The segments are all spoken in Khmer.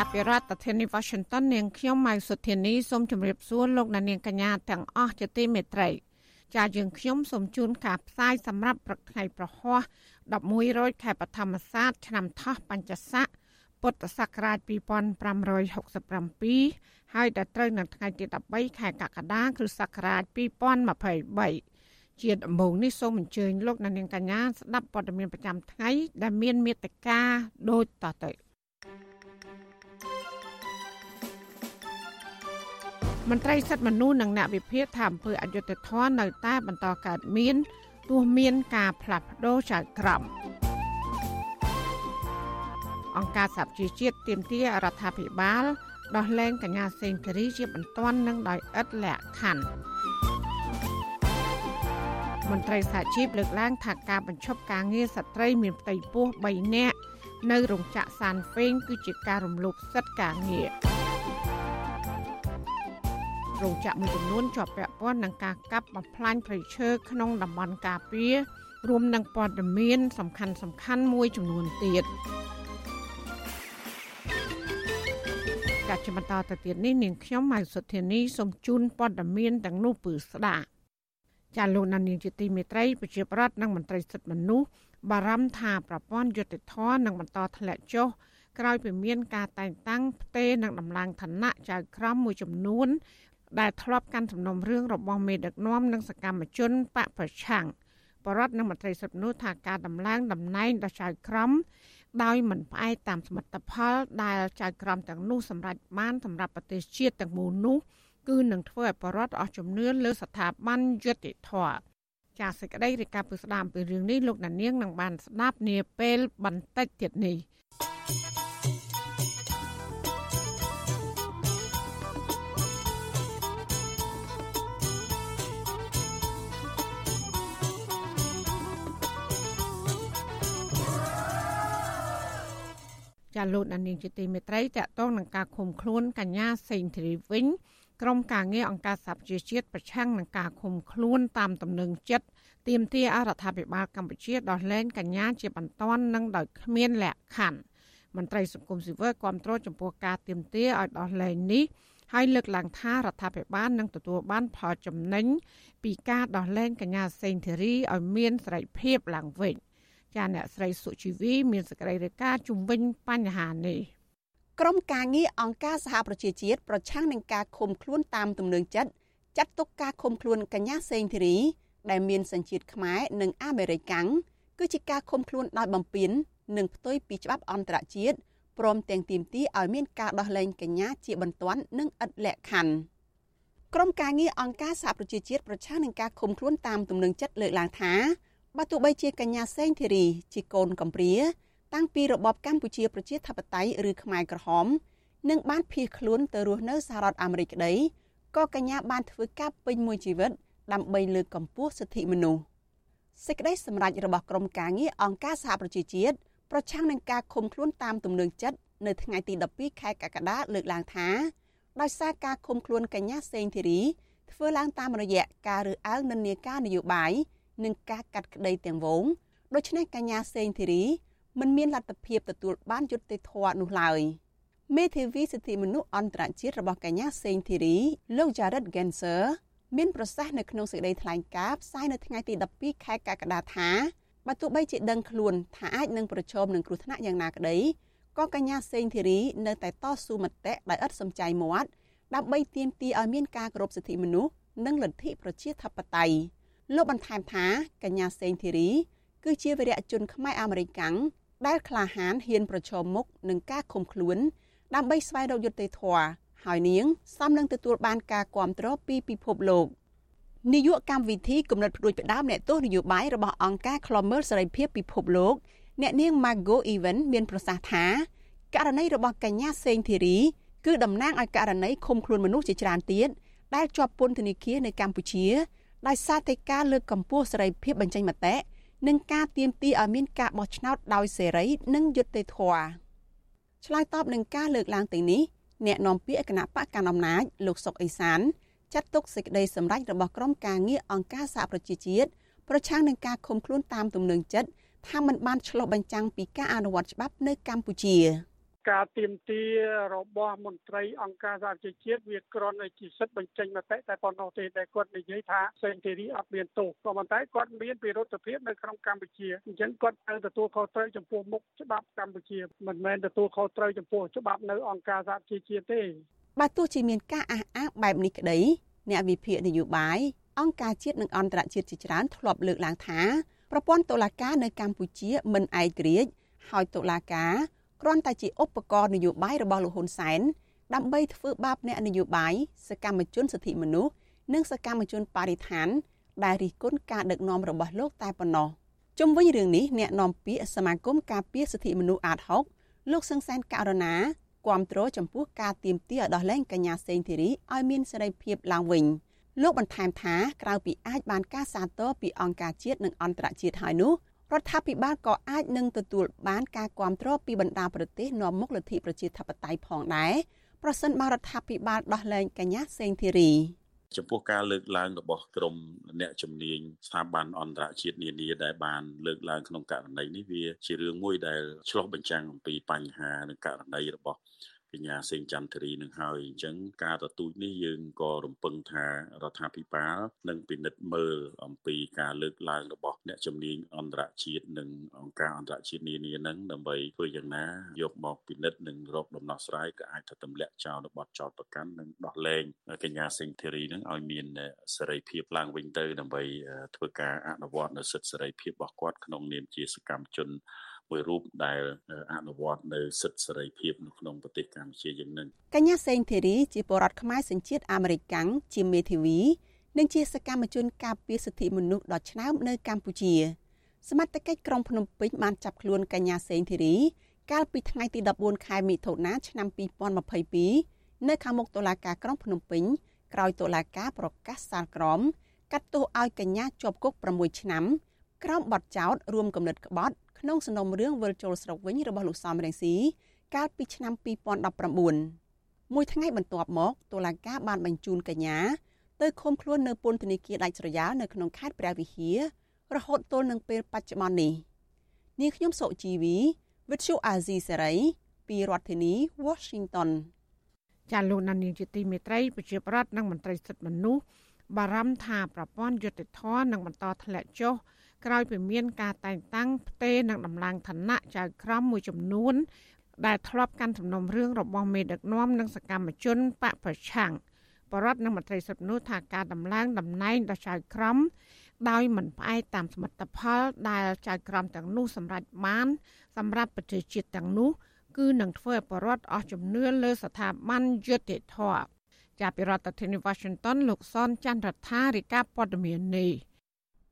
ចាប់ពីរដ្ឋធានី Washington នាងខ្ញុំម៉ៅសុធានីសូមជម្រាបសួរលោកអ្នកនាងកញ្ញាទាំងអស់ជាទីមេត្រី ចាយើងខ្ញុំសូមជូនការផ្សាយសម្រាប់ព្រឹកថ្ងៃប្រហោះ11រោចខែបឋមសាទឆ្នាំថោះបញ្ញស័កពុទ្ធសករាជ2567ហើយដល់ត្រូវនៅថ្ងៃទី13ខែកក្កដាគ្រិស្តសករាជ2023ជាដំបូងនេះសូមអញ្ជើញលោកអ្នកនាងកញ្ញាស្ដាប់ព័ត៌មានប្រចាំថ្ងៃដែលមានមេត្តាដូចតទៅ មន្ត្រីសិទ្ធិមនុស្សនិងអ្នកវិភាគថាអំពើអយុត្តិធម៌នៅតែបន្តកើតមានទោះមានការផ្លាស់ប្ដូរចៅក្រមអង្គការសហជីវជាតិទាមទាររដ្ឋាភិបាលដោះលែងកញ្ញាសេងធារីជាបន្ទាន់និងដោយឥតលក្ខខណ្ឌមន្ត្រីសហជីពលើកឡើងថាការបញ្ឈប់ការងារស្ត្រីមានផ្ទៃពោះ3នាក់នៅរោងចក្រសានហ្វេងគឺជាការរំលោភសិទ្ធិការងារ រោងចក្រមួយចំនួនជាប់ពាក់ព័ន្ធនឹងការកាប់បំផ្លាញព្រៃឈើក្នុងតំបន់ការពាររួមនឹងព័ត៌មានសំខាន់សំខាន់មួយចំនួនទៀតកាជាបន្តទៅទៀតនេះនាងខ្ញុំម៉ៅសុធានីសូមជូនព័ត៌មានទាំងនោះពឺស្ដាប់ចាលោកនានីជាទីមេត្រីប្រជាប្រដ្ឋនិងមន្ត្រីសិទ្ធិមនុស្សបារម្ភថាប្រព័ន្ធយុតិធធននឹងបន្តធ្លាក់ចុះក្រោយពីមានការតែងតាំងផ្ទេរនិងដំឡើងឋានៈចៅក្រមមួយចំនួន ដែលធ្លាប់កាន់សំណុំរឿងរបស់មេដឹកនាំនិងសកម្មជនបកប្រឆាំងបរដ្ឋនិងមន្ត្រីសិទ្ធិមនុស្សថាការដំឡើងតំណែងដល់ចៅក្រមដោយមិនផ្អែកតាមសមិទ្ធផល ដែលចៅក្រមទាំងនោះសម្រេចបានសម្រាប់ប្រទេសជាតិទាំងមូលនោះគឺនឹងធ្វើឲ្យបរដ្ឋអស់ជំនឿលើស្ថាប័នយុតិធធចាសសេចក្តីរាយការណ៍ពីស្ដាមពីរឿងនេះលោកដានៀងនឹងបានស្ដាប់នាពេលបន្តិចទៀតនេះ ចាលោកដានៀងជាទីមេត្រីតកតងនឹងការឃុំខ្លួនកញ្ញាសេងធីរីវិញក្រុមការងារអង្គការសហប្រជាជាតិប្រឆាំងនឹងការឃុំខ្លួនតាមទំនឹងចិត្តទាមទារអរដ្ឋាភិបាលកម្ពុជាដោះលែងកញ្ញាជាបន្ទាន់និងដោយគ្មានលក្ខខណ្ឌមន្ត្រីសង្គមស៊ីវិលគាំទ្រចំពោះការទាមទារឲ្យដោះលែងនេះហើយលើកឡើងថារដ្ឋាភិបាលនឹងទទួលបានផលចំណេញពីការដោះលែងកញ្ញាសេងធីរីឲ្យមានសេរីភាពឡើងវិញ ចាអ្នកស្រីសុជីវី មានសេចក្តីរាយការណ៍ជំវិញបញ្ហានេះក្រុមការងារអង្គការសហប្រជាជាតិប្រឆាំងនឹងការឃុំខ្លួនតាមទំនឹងចិត្តចាត់ទុកការឃុំខ្លួនកញ្ញាសេងធីរី ដែលមានសញ្ជាតិខ្មែរនិងអាមេរិកកាំងគឺជាការឃុំខ្លួនដោយបំពាននិងផ្ទុយពីច្បាប់អន្តរជាតិព្រមទាំងទាមទារឲ្យមានការដោះលែងកញ្ញាជាបន្ទាន់និងឥតលក្ខខណ្ឌក្រុមការងារអង្គការសហប្រជាជាតិប្រឆាំងនឹងការឃុំខ្លួនតាមទំនឹងចិត្តលើកឡើងថា បើទោះបីជាកញ្ញាសេងធីរី ជាកូនកំព្រាតាំងពីរបបកម្ពុជាប្រជាធិបតេយ្យឬខ្មែរក្រហមនិងបានភៀសខ្លួនទៅរស់នៅសហរដ្ឋអាមេរិកក្តីក៏កញ្ញាបានធ្វើការពេញមួយជីវិត ដើម្បីលើកកម្ពស់សិទ្ធិមនុស្សសេចក្តីសម្រេចរបស់ក្រុមការងារអង្គការសហប្រជាជាតិប្រឆាំងនឹងការឃុំខ្លួនតាមទំនឹងចិត្តនៅថ្ងៃទី12ខែកក្កដាលើកឡើងថាដោយសារការឃុំខ្លួនកញ្ញាសេងធីរីធ្វើឡើងតាមរយៈការរើសអើងនិន្នាការនយោបាយ និងការកាត់ក្តីទាំងវងដូច្នេះកញ្ញាសេងធីរីមិនមានលទ្ធភាពទទួលបានយុត្តិធម៌នោះឡើយមេធាវីសិទ្ធិមនុស្សអន្តរជាតិរបស់កញ្ញាសេងធីរីលោក Jared Genser មានប្រសាសន៍នៅក្នុងសេចក្តីថ្លែងការណ៍ផ្សាយនៅថ្ងៃទី12ខែកក្កដាថាបើទោះបីជាដឹងខ្លួនថាអាចនឹងប្រឈមនឹងគ្រោះថ្នាក់យ៉ាងណាក្តីក៏កញ្ញាសេងធីរីនៅតែតស៊ូមតិដោយឥតសំចៃមាត់ដើម្បីទាមទារឲ្យមានការគោរពសិទ្ធិមនុស្សនិងលទ្ធិប្រជាធិបតេយ្យ លោកបន្ថែមថាកញ្ញាសេងធីរី គឺជាវីរៈជនខ្មែរអាមេរិកាំងដែលក្លាហានហ៊ានប្រឈមមុខនឹងការឃុំខ្លួន ដើម្បីស្វែងរកយុត្តិធម៌ហើយនាងសមនឹងទទួលបានការគាំទ្រពីពិភពលោកនាយកកម្មវិធីគំនិតផ្ដួចផ្ដើមអ្នកទស្សនយោបាយរបស់អង្គការឃ្លាំមើលសេរីភាពពិភពលោកអ្នកនាង Margo Even មានប្រសាសន៍ថាករណីរបស់កញ្ញាសេងធីរីគឺតំណាងឲ្យករណីឃុំខ្លួនមនុស្សជាច្រើនទៀតដែលជាប់ពន្ធនាគារនៅកម្ពុជា ដោយសារតែការលើកកម្ពស់សេរីភាពបញ្ចេញមតិនិងការទាមទារឲ្យមានការបោះឆ្នោតដោយសេរីនិងយុត្តិធម៌ឆ្លើយតបនឹងការលើកឡើងទាំងនេះអ្នកនាំពាក្យគណៈបកកណ្ដាលអំណាចលោកសុកអេសានចាត់ទុកសេចក្តីសម្រេចរបស់ក្រុមការងារអង្គការសហប្រជាជាតិប្រឆាំងនឹងការឃុំខ្លួនតាមទំនឹងចិត្តថាมันបានឆ្លុះបញ្ចាំងពីការអនុវត្តច្បាប់នៅកម្ពុជា ការទៀមទារបស់មន្ត្រីអង្គការសហជីវជាតិវាគ្រាន់តែជាសិទ្ធិបញ្ចេញមតិតែប៉ុណ្ណោះទេតែគាត់និយាយថាសេនធីរីអត់មានទោសក៏ប៉ុន្តែគាត់មានពិរុទ្ធភាពនៅក្នុងកម្ពុជាអញ្ចឹងគាត់ត្រូវទទួលខុសត្រូវចំពោះមុខច្បាប់កម្ពុជាមិនមែនទទួលខុសត្រូវចំពោះច្បាប់នៅអង្គការសហជីវជាតិទេបើទោះជាមានការអះអាងបែបនេះក្តីអ្នកវិភាគនយោបាយអង្គការជាតិនិងអន្តរជាតិជាច្រើនធ្លាប់លើកឡើងថាប្រព័ន្ធតុលាការនៅកម្ពុជាមិនឯករាជ្យហើយតុលាការ គ្រាន់តែជាឧបករណ៍នយោបាយរបស់លោកហ៊ុនសែនដើម្បីធ្វើបាបអ្នកនយោបាយសកម្មជនសិទ្ធិមនុស្សនិងសកម្មជនបរិស្ថាន ដែលរិះគន់ការដឹកនាំរបស់លោកតែប៉ុណ្ណោះជុំវិញរឿងនេះអ្នកនាំពាក្យសមាគមការពារសិទ្ធិមនុស្សអាត6លោកសឹងសែនករណាគាំទ្រចំពោះការទៀមទាឲ្យដោះលែងកញ្ញាសេងធីរីឲ្យមានសេរីភាពឡើងវិញលោកបន្ថែមថាក្រៅពីអាចបានការសាទរពីអង្គការជាតិនិងអន្តរជាតិហើយនោះ រដ្ឋាភិបាលក៏អាចនឹងទទួលបានការគាំទ្រពីបណ្ដាប្រទេសនាំមុខលទ្ធិប្រជាធិបតេយ្យផងដែរប្រសិនបើរដ្ឋាភិបាលដោះលែងកញ្ញាសេងធីរីចំពោះការលើកឡើងរបស់ក្រមអ្នកជំនាញស្ថាប័នអន្តរជាតិនានាដែលបានលើកឡើងក្នុងករណីនេះវាជារឿងមួយដែលឆ្លុះបញ្ចាំងអំពីបញ្ហានិងករណីរបស់ កញ្ញាសេងចន្ទរីនឹងហើយអញ្ចឹងការទទូចនេះយើងក៏រំពឹងថារដ្ឋាភិបាលនឹងពិនិត្យមើលអំពីការលើកឡើងរបស់អ្នកជំនាញអន្តរជាតិនិងអង្គការអន្តរជាតិនានានឹងដើម្បីធ្វើយ៉ាងណាយកមកពិនិត្យនិងរកដំណោះស្រាយក៏អាចថាទម្លាក់ចោលនៅបទចោតប្រកាន់និងដោះលែងកញ្ញាសេងធីរីនឹងឲ្យមានសេរីភាពឡើងវិញទៅដើម្បីធ្វើការអនុវត្តនៅសិទ្ធិសេរីភាពរបស់គាត់ក្នុងនាមជាសកម្មជន មួយរូបដែលអនុវត្តនៅសិទ្ធិសេរីភាពនៅក្នុងប្រទេសកម្ពុជាយ៉ាងនឹងកញ្ញាសេងធីរីជាពលរដ្ឋខ្មែរសញ្ជាតិអាមេរិកាំងជាមេធាវីនិងជាសកម្មជនការពារសិទ្ធិមនុស្សដ៏ឆ្នើមនៅកម្ពុជាសមត្ថកិច្ចក្រុងភ្នំពេញបានចាប់ខ្លួនកញ្ញាសេងធីរីកាលពីថ្ងៃទី14ខែមិថុនាឆ្នាំ2022នៅខាងមុខតុលាការក្រុងភ្នំពេញក្រោយតុលាការប្រកាសសាលក្រមកាត់ទោសឲ្យកញ្ញាជាប់គុក6ឆ្នាំក្រោមបទចោទរួមគំនិតក្បត់ ក្នុងសំណុំរឿងវិលចូលស្រុកវិញរបស់លោកសំរងស៊ីកាលពីឆ្នាំ2019មួយថ្ងៃបន្ទាប់មកតុលាការបានបញ្ជូនកញ្ញាទៅឃុំខ្លួននៅពន្ធនាគារដាច់ស្រយាលនៅក្នុងខេត្តព្រះវិហាររហូតទល់នឹងពេលបច្ចុប្បន្ននេះនាងខ្ញុំសុជីវីវិទ្យុអាស៊ីសេរីពីរដ្ឋធានី Washington ចាលោកណានីជាទីមេត្រីប្រជាប្រដ្ឋនិងមន្ត្រីសិទ្ធិមនុស្សបារម្ភថាប្រព័ន្ធយុតិធធននឹងបន្តធ្លាក់ចុះ ក្រោយពីមានការតែងតាំងផ្ទេនិងដំឡើងឋានៈចៅក្រមមួយចំនួន ដែលធ្លាប់កាន់សំណុំរឿងរបស់មេដឹកនាំនិងសកម្មជនបកប្រឆាំងបរដ្ឋនិងមន្ត្រីសិទ្ធិមនុស្សថាការដំឡើងតំណែងដល់ចៅក្រមដោយមិនផ្អែកតាមសមិទ្ធផលដែលចៅក្រមទាំងនោះសម្រេចបាន សម្រាប់ប្រជាជាតិទាំងនោះគឺនឹងធ្វើឲ្យបរដ្ឋអស់ជំនឿលើស្ថាប័នយុត្តិធម៌ចាប់ពីរដ្ឋធានី Washington លោកសនច័ន្ទរដ្ឋារាយការណ៍ព័ត៌មាននេះ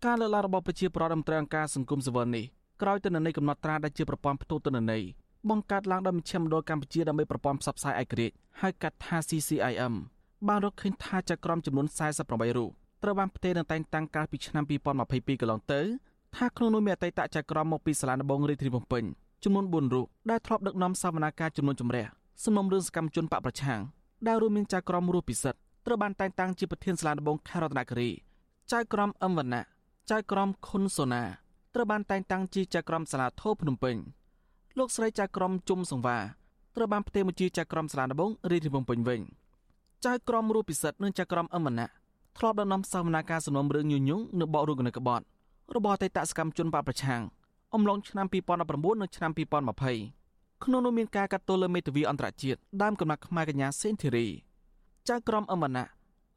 ការលើកឡើងរបស់ប្រជាពលរដ្ឋមន្ត្រីអង្គការសង្គមស៊ីវិលនេះក្រោយទៅនៅនៃកំណត់ត្រាដែលជាប្រព័ន្ធផ្ទុះទិន្នន័យបង្កើតឡើងដោយមជ្ឈមណ្ឌលកម្ពុជាដើម្បីប្រព័ន្ធផ្សព្វផ្សាយឯករាជ្យហៅកាត់ថា CCIM បានរកឃើញថាចក្រមចំនួន48រូបត្រូវបានផ្ទេរនិងតែងតាំងកាលពីឆ្នាំ2022កន្លងទៅថាក្នុងនោះមានអតីតចក្រមមកពីសាលាដំបងរាជធានីភ្នំពេញចំនួន4រូបដែលធ្លាប់ដឹកនាំសវនាការចំនួនជំរះសំណុំរឿងសកម្មជនបកប្រឆាំងដែលរួមមានចៅក្រមរស់ពិសិដ្ឋត្រូវបានតែងតាំងជាប្រធានសាលាដំបងខេត្តរតនគិរីចៅក្រមអឹមវណ្ណៈ ចៅក្រមខុនសូណាត្រូវបានតែងតាំងជាចៅក្រមសាលាធោភ្នំពេញលោកស្រីចៅក្រមជុំសង្វាត្រូវបានផ្ទេរមកជាចៅក្រមសាលាដំបងរាជធានីភ្នំពេញវិញចៅក្រមរស់ពិសិដ្ឋនិងចៅក្រមអមណៈធ្លាប់ដំណំសវនាការសំណុំរឿងញុញញងនៅបករុកនៅក្បត់របស់អតីតសកម្មជនបកប្រឆាំងអំឡុងឆ្នាំ2019និងឆ្នាំ2020ក្នុងនោះមានការកាត់ទោសលើមេធាវីអន្តរជាតិដើមកំណត់ខ្មែរកញ្ញាសេនធីរីចៅក្រមអមណៈ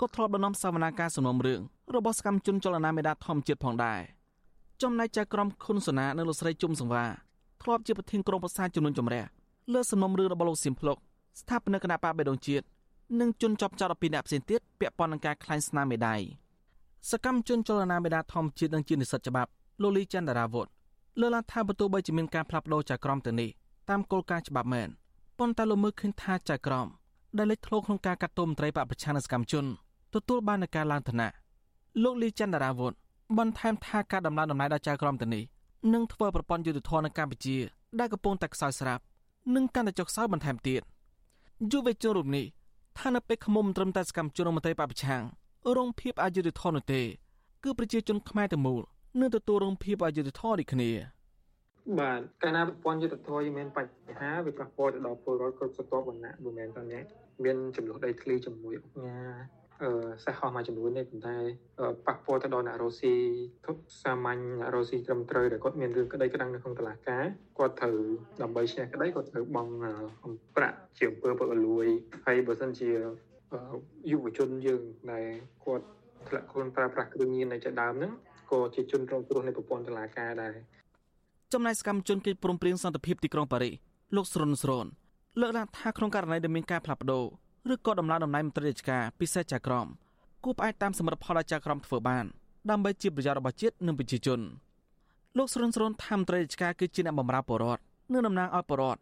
ក៏ធ្លាប់ដំណំសវនាការសំណុំរឿងរបស់សកម្មជនចលនាមេដាធម្មជាតិផងដែរចំណែកចៅក្រមខុនសនានិងលោកស្រីជុំសង្វាធ្លាប់ជាប្រធានក្រុមប្រឹក្សាចំនួនចម្រះលើសំណុំរឿងរបស់លោកសៀមភ្លុកស្ថាបនិកគណៈបកបេដងជាតិនិងជនជាប់ចោត12អ្នកផ្សេងទៀតពាក់ព័ន្ធនឹងការក្លែងស្នាមមេដាយសកម្មជនចលនាមេដាធម្មជាតិនិងជានិស្សិតច្បាប់លោកលីចន្ទរាវុធលើកឡើងថាបើទោះបីជាមានការផ្លាស់ប្ដូរចៅក្រមទៅនេះតាមគោលការណ៍ច្បាប់មែនប៉ុន្តែលោកមើលឃើញថាចៅក្រមដែលលេចធ្លោក្នុងការកាត់ទោសមន្ត្រីបកប្រឆាំងនិងសកម្មជន ទទួលបាននូវការឡើងឋានៈលោកលីចន្ទរាវុធបន្ថែមថាការដំឡើងតំណែងដល់ចៅក្រមទៅនេះនឹងធ្វើប្រព័ន្ធយុទ្ធធននៅកម្ពុជាដែលកំពុងតែខ្សោយស្រាប់និងកាន់តែចុះខ្សោយបន្ថែមទៀតយុវជនរូបនេះថានៅពេលខ្មុំត្រឹមតែសកម្មជនមន្ត្រីបពប្រឆាំងរងភាពអយុត្តិធម៌នោះទេ គឺប្រជាជនខ្មែរទាំងមូលនឹងទទួលរងភាពអយុត្តិធម៌ដូចគ្នាបាទកាលណាប្រព័ន្ធយុទ្ធធម៌មានបញ្ហាវាប៉ះពាល់ទៅដល់ពលរដ្ឋគ្រប់ស្រទាប់វណ្ណៈមិនមែនតែអ្នកមានចំនួនដីធ្លីជាមួយអង្គការ អឺសេះហោះមួយចំនួននេះប៉ុន្តែប៉ះពាល់ទៅដល់អ្នករ៉ូស៊ីទុកសាមញ្ញអ្នករ៉ូស៊ីត្រឹមត្រូវដែលគាត់មានរឿងក្តីក្តាំងនៅក្នុងតុលាការគាត់ត្រូវដើម្បីឈ្នះក្តីគាត់ត្រូវបង់អំប្រាក់ជាអំពើពុករលួយហើយបើសិនជាយុវជនយើងដែលគាត់ធ្លាក់ខ្លួនប្រើប្រាស់គ្រឿងញៀននៅជាដើមហ្នឹងក៏ជាជនរងគ្រោះនៃប្រព័ន្ធតុលាការដែរចំណែកសកម្មជនកិច្ចព្រមព្រៀងសន្តិភាពទីក្រុងប៉ារីសលោកស្រុនស្រូនលើកឡើងថាក្នុងករណីដែលមានការផ្លាស់ប្ដូរ ឬក៏ដំឡើងតំណែងមន្ត្រីរាជការពិសេសចៅក្រមគួរផ្អែកតាមសមត្ថផលដែលចៅក្រមធ្វើបានដើម្បីជាប្រយោជន៍របស់ជាតិនិងប្រជាជនលោកស្រុនស្រូនថាមន្ត្រីរាជការគឺជាអ្នកបម្រើប្រជាពលរដ្ឋនិងតំណាងឲ្យប្រជាពលរដ្ឋ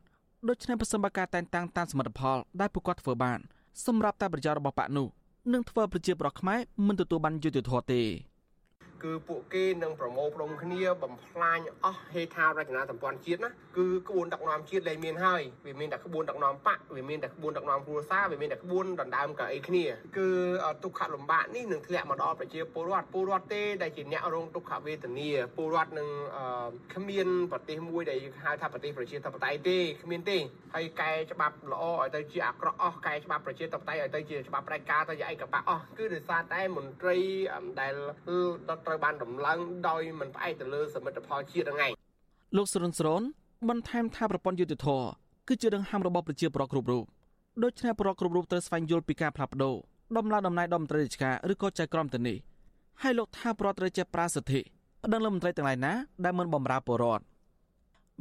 ដូច្នេះប្រសិនបើការតែងតាំងតាមសមត្ថផលដែលពួកគាត់ធ្វើបានសម្រាប់តែប្រយោជន៍របស់បកនោះនឹងធ្វើប្រជាប្រដ្ឋខ្មែរមិនទទួលបានយុត្តិធម៌ទេ គឺពួកគេនឹងប្រមូលផ្ដុំគ្នាបំផ្លាញអស់ហេដ្ឋារចនាសម្ព័ន្ធជាតិណាគឺក្បួនដឹកនាំជាតិលែងមានហើយវាមានតែក្បួនដឹកនាំបកវាមានតែក្បួនដឹកនាំគ្រួសារវាមានតែក្បួនដណ្ដើមកៅអីគ្នាគឺទុក្ខលំបាកនេះនឹងធ្លាក់មកដល់ប្រជាពលរដ្ឋពលរដ្ឋទេដែលជាអ្នករងទុក្ខវេទនាពលរដ្ឋនឹងគ្មានប្រទេសមួយដែលហៅថាប្រទេសប្រជាធិបតេយ្យទេគ្មានទេហើយកែច្បាប់ល្អឲ្យទៅជាអាក្រក់អស់កែច្បាប់ប្រជាធិបតេយ្យឲ្យទៅជាច្បាប់ផ្ដាច់ការទៅជាឯកបៈអស់គឺដោយសារតែមន្ត្រីដែលត្រូវបានដំឡើងដោយមិនផ្អែកទៅលើសមិទ្ធផលជាតិហ្នឹងឯងលោកសុរិនស្រនបន្ថែមថាប្រព័ន្ធយុតិធធគឺជាដង្ហើមរបស់ប្រជាពលរដ្ឋគ្រប់រូបដូច្នេះពលរដ្ឋគ្រប់រូបត្រូវស្វែងយល់ពីការផ្លាស់ប្ដូរដំឡើងតំណែងដល់មន្ត្រីរាជការឬក៏ចៅក្រមទៅនេះហើយលោកថាពលរដ្ឋត្រូវចេះប្រាសិទ្ធិប្តឹងលើមន្ត្រីទាំងឡាយណាដែលមិនបម្រើពលរដ្ឋ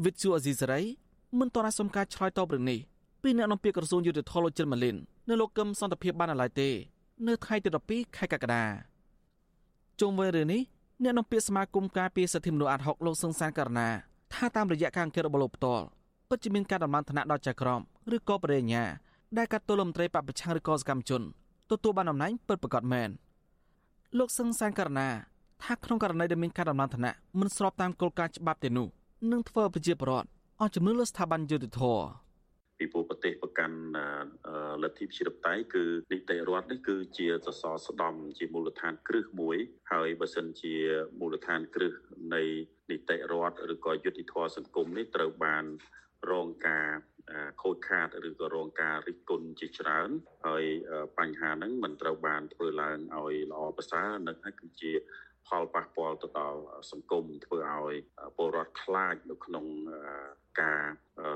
វិទ្យុអេស៊ីសេរីមិនតរសុំការឆ្លើយតបរឿងនេះពីអ្នកនាំពាក្យក្រសួងយុតិធធលោកចិនម៉ាលីននៅលោកកឹមសន្តិភាពបានឡើយទេ នៅថ្ងៃទី12ខែកក្កដា ជុំវិញរឿងនេះអ្នកនាំពាក្យសមាគមការពារសិទ្ធិមនុស្សអាត់ហុកលោកសឹងសានករណាថាតាមរយៈការអង្កេតរបស់លោកផ្ទាល់ពិតជាមានការដំឡើងឋានៈដល់ចៅក្រមឬក៏បរិញ្ញាដែលកាត់ទោសមន្ត្រីបពប្រឆាំងឬក៏សកម្មជនទទួលបានតំណែងពិតប្រាកដមែនលោកសឹងសានករណាថាក្នុងករណីដែលមានការដំឡើងឋានៈមិនស្របតាមគោលការណ៍ច្បាប់ទេនោះនឹងធ្វើប្រជាពលរដ្ឋអស់ជំនឿលើស្ថាប័នយុតិធធម៌ ពីព្រោះប្រទេសប្រកាន់លទ្ធិប្រជាធិបតេយ្យគឺនីតិរដ្ឋនេះគឺជាសសរស្តម្ភជាមូលដ្ឋានគ្រឹះមួយ ហើយបើសិនជាមូលដ្ឋានគ្រឹះនៃនីតិរដ្ឋឬក៏យុតិធធម៌សង្គមនេះត្រូវបានរងការខូចខាតឬក៏រងការរិះគន់ជាច្រើនហើយបញ្ហាហ្នឹងមិនត្រូវបានធ្វើឡើងឲ្យល្អប្រសើរនឹងហើយគឺជា ផលប៉ះពាល់ទៅដល់សង្គមធ្វើឲ្យពលរដ្ឋខ្លាចនៅក្នុងការ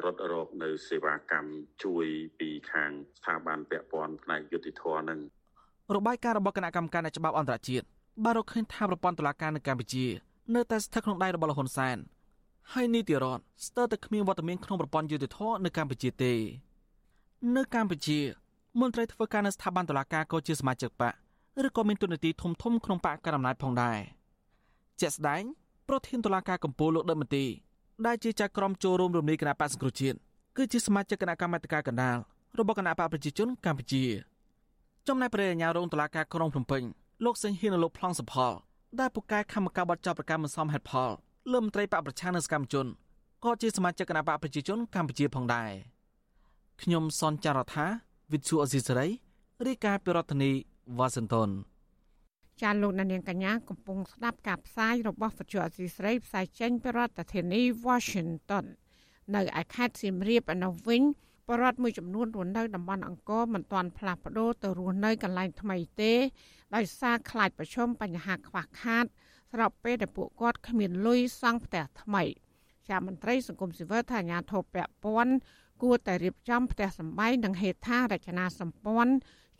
រត់រកនៅសេវាកម្មជួយពីខាងស្ថាប័នពាក់ព័ន្ធផ្នែកយុតិធធម៌នឹងរបាយការណ៍របស់គណៈកម្មការនៃច្បាប់អន្តរជាតិបានរកឃើញថាប្រព័ន្ធតុលាការនៅកម្ពុជា នៅតែស្ថិតក្នុងដៃរបស់លហ៊ុនសែនហើយនីតិរដ្ឋស្ទើរតែគ្មានវត្តមានក្នុងប្រព័ន្ធយុតិធធម៌នៅកម្ពុជាទេ នៅកម្ពុជាមន្ត្រីធ្វើការនៅស្ថាប័នតុលាការក៏ជាសមាជិកបក ឬក៏មានទូនាទីធំធំក្នុងបកកណ្ដាលអំណាចផងដែរជាក់ស្ដែងប្រធានតុលាការកំពូលលោកដិតមន្ទីដែលជាចៅក្រមចូលរួមរំលាយគណៈបកសង្គ្រោះជាតិគឺជាសមាជិកគណៈកម្មាធិការកណ្ដាលរបស់គណៈបកប្រជាជនកម្ពុជាចំណែកព្រះអាជ្ញារងតុលាការក្រុងភ្នំពេញលោកសេងហ៊ាននិងលោកប្លង់សផលដែលពូកែកម្មការបទចោទប្រកាន់មិនសមហេតុផលលើមន្ត្រីបកប្រឆាំងនិងសកម្មជនក៏ជាសមាជិកគណៈបកប្រជាជនកម្ពុជាផងដែរខ្ញុំសនចាររថាវិទ្យុអេស៊ីសរ៉ៃរាយការណ៍ពីរដ្ឋធានី វ៉ាស៊ីនតោនចាលោកនាងកញ្ញាកំពុងស្ដាប់ការផ្សាយរបស់វិទ្យុអសីស្រីផ្សាយចេញពីរដ្ឋធានី Washington នៅឯខេត្តសៀមរាបឯនោះវិញបរដ្ឋមួយចំនួនរស់នៅតំបន់អង្គរមិនទាន់ផ្លាស់ប្ដូរទៅរស់នៅកន្លែងថ្មីទេដោយសារខ្លាចប្រឈមបញ្ហាខ្វះខាត ស្របពេលដែលពួកគាត់គ្មានលុយសង់ផ្ទះថ្មីជាមន្ត្រីសង្គមស៊ីវិលថាអាញាធិបពពាន់គួរតែរៀបចំផ្ទះសម្បែងនិងហេដ្ឋារចនាសម្ព័ន្ធ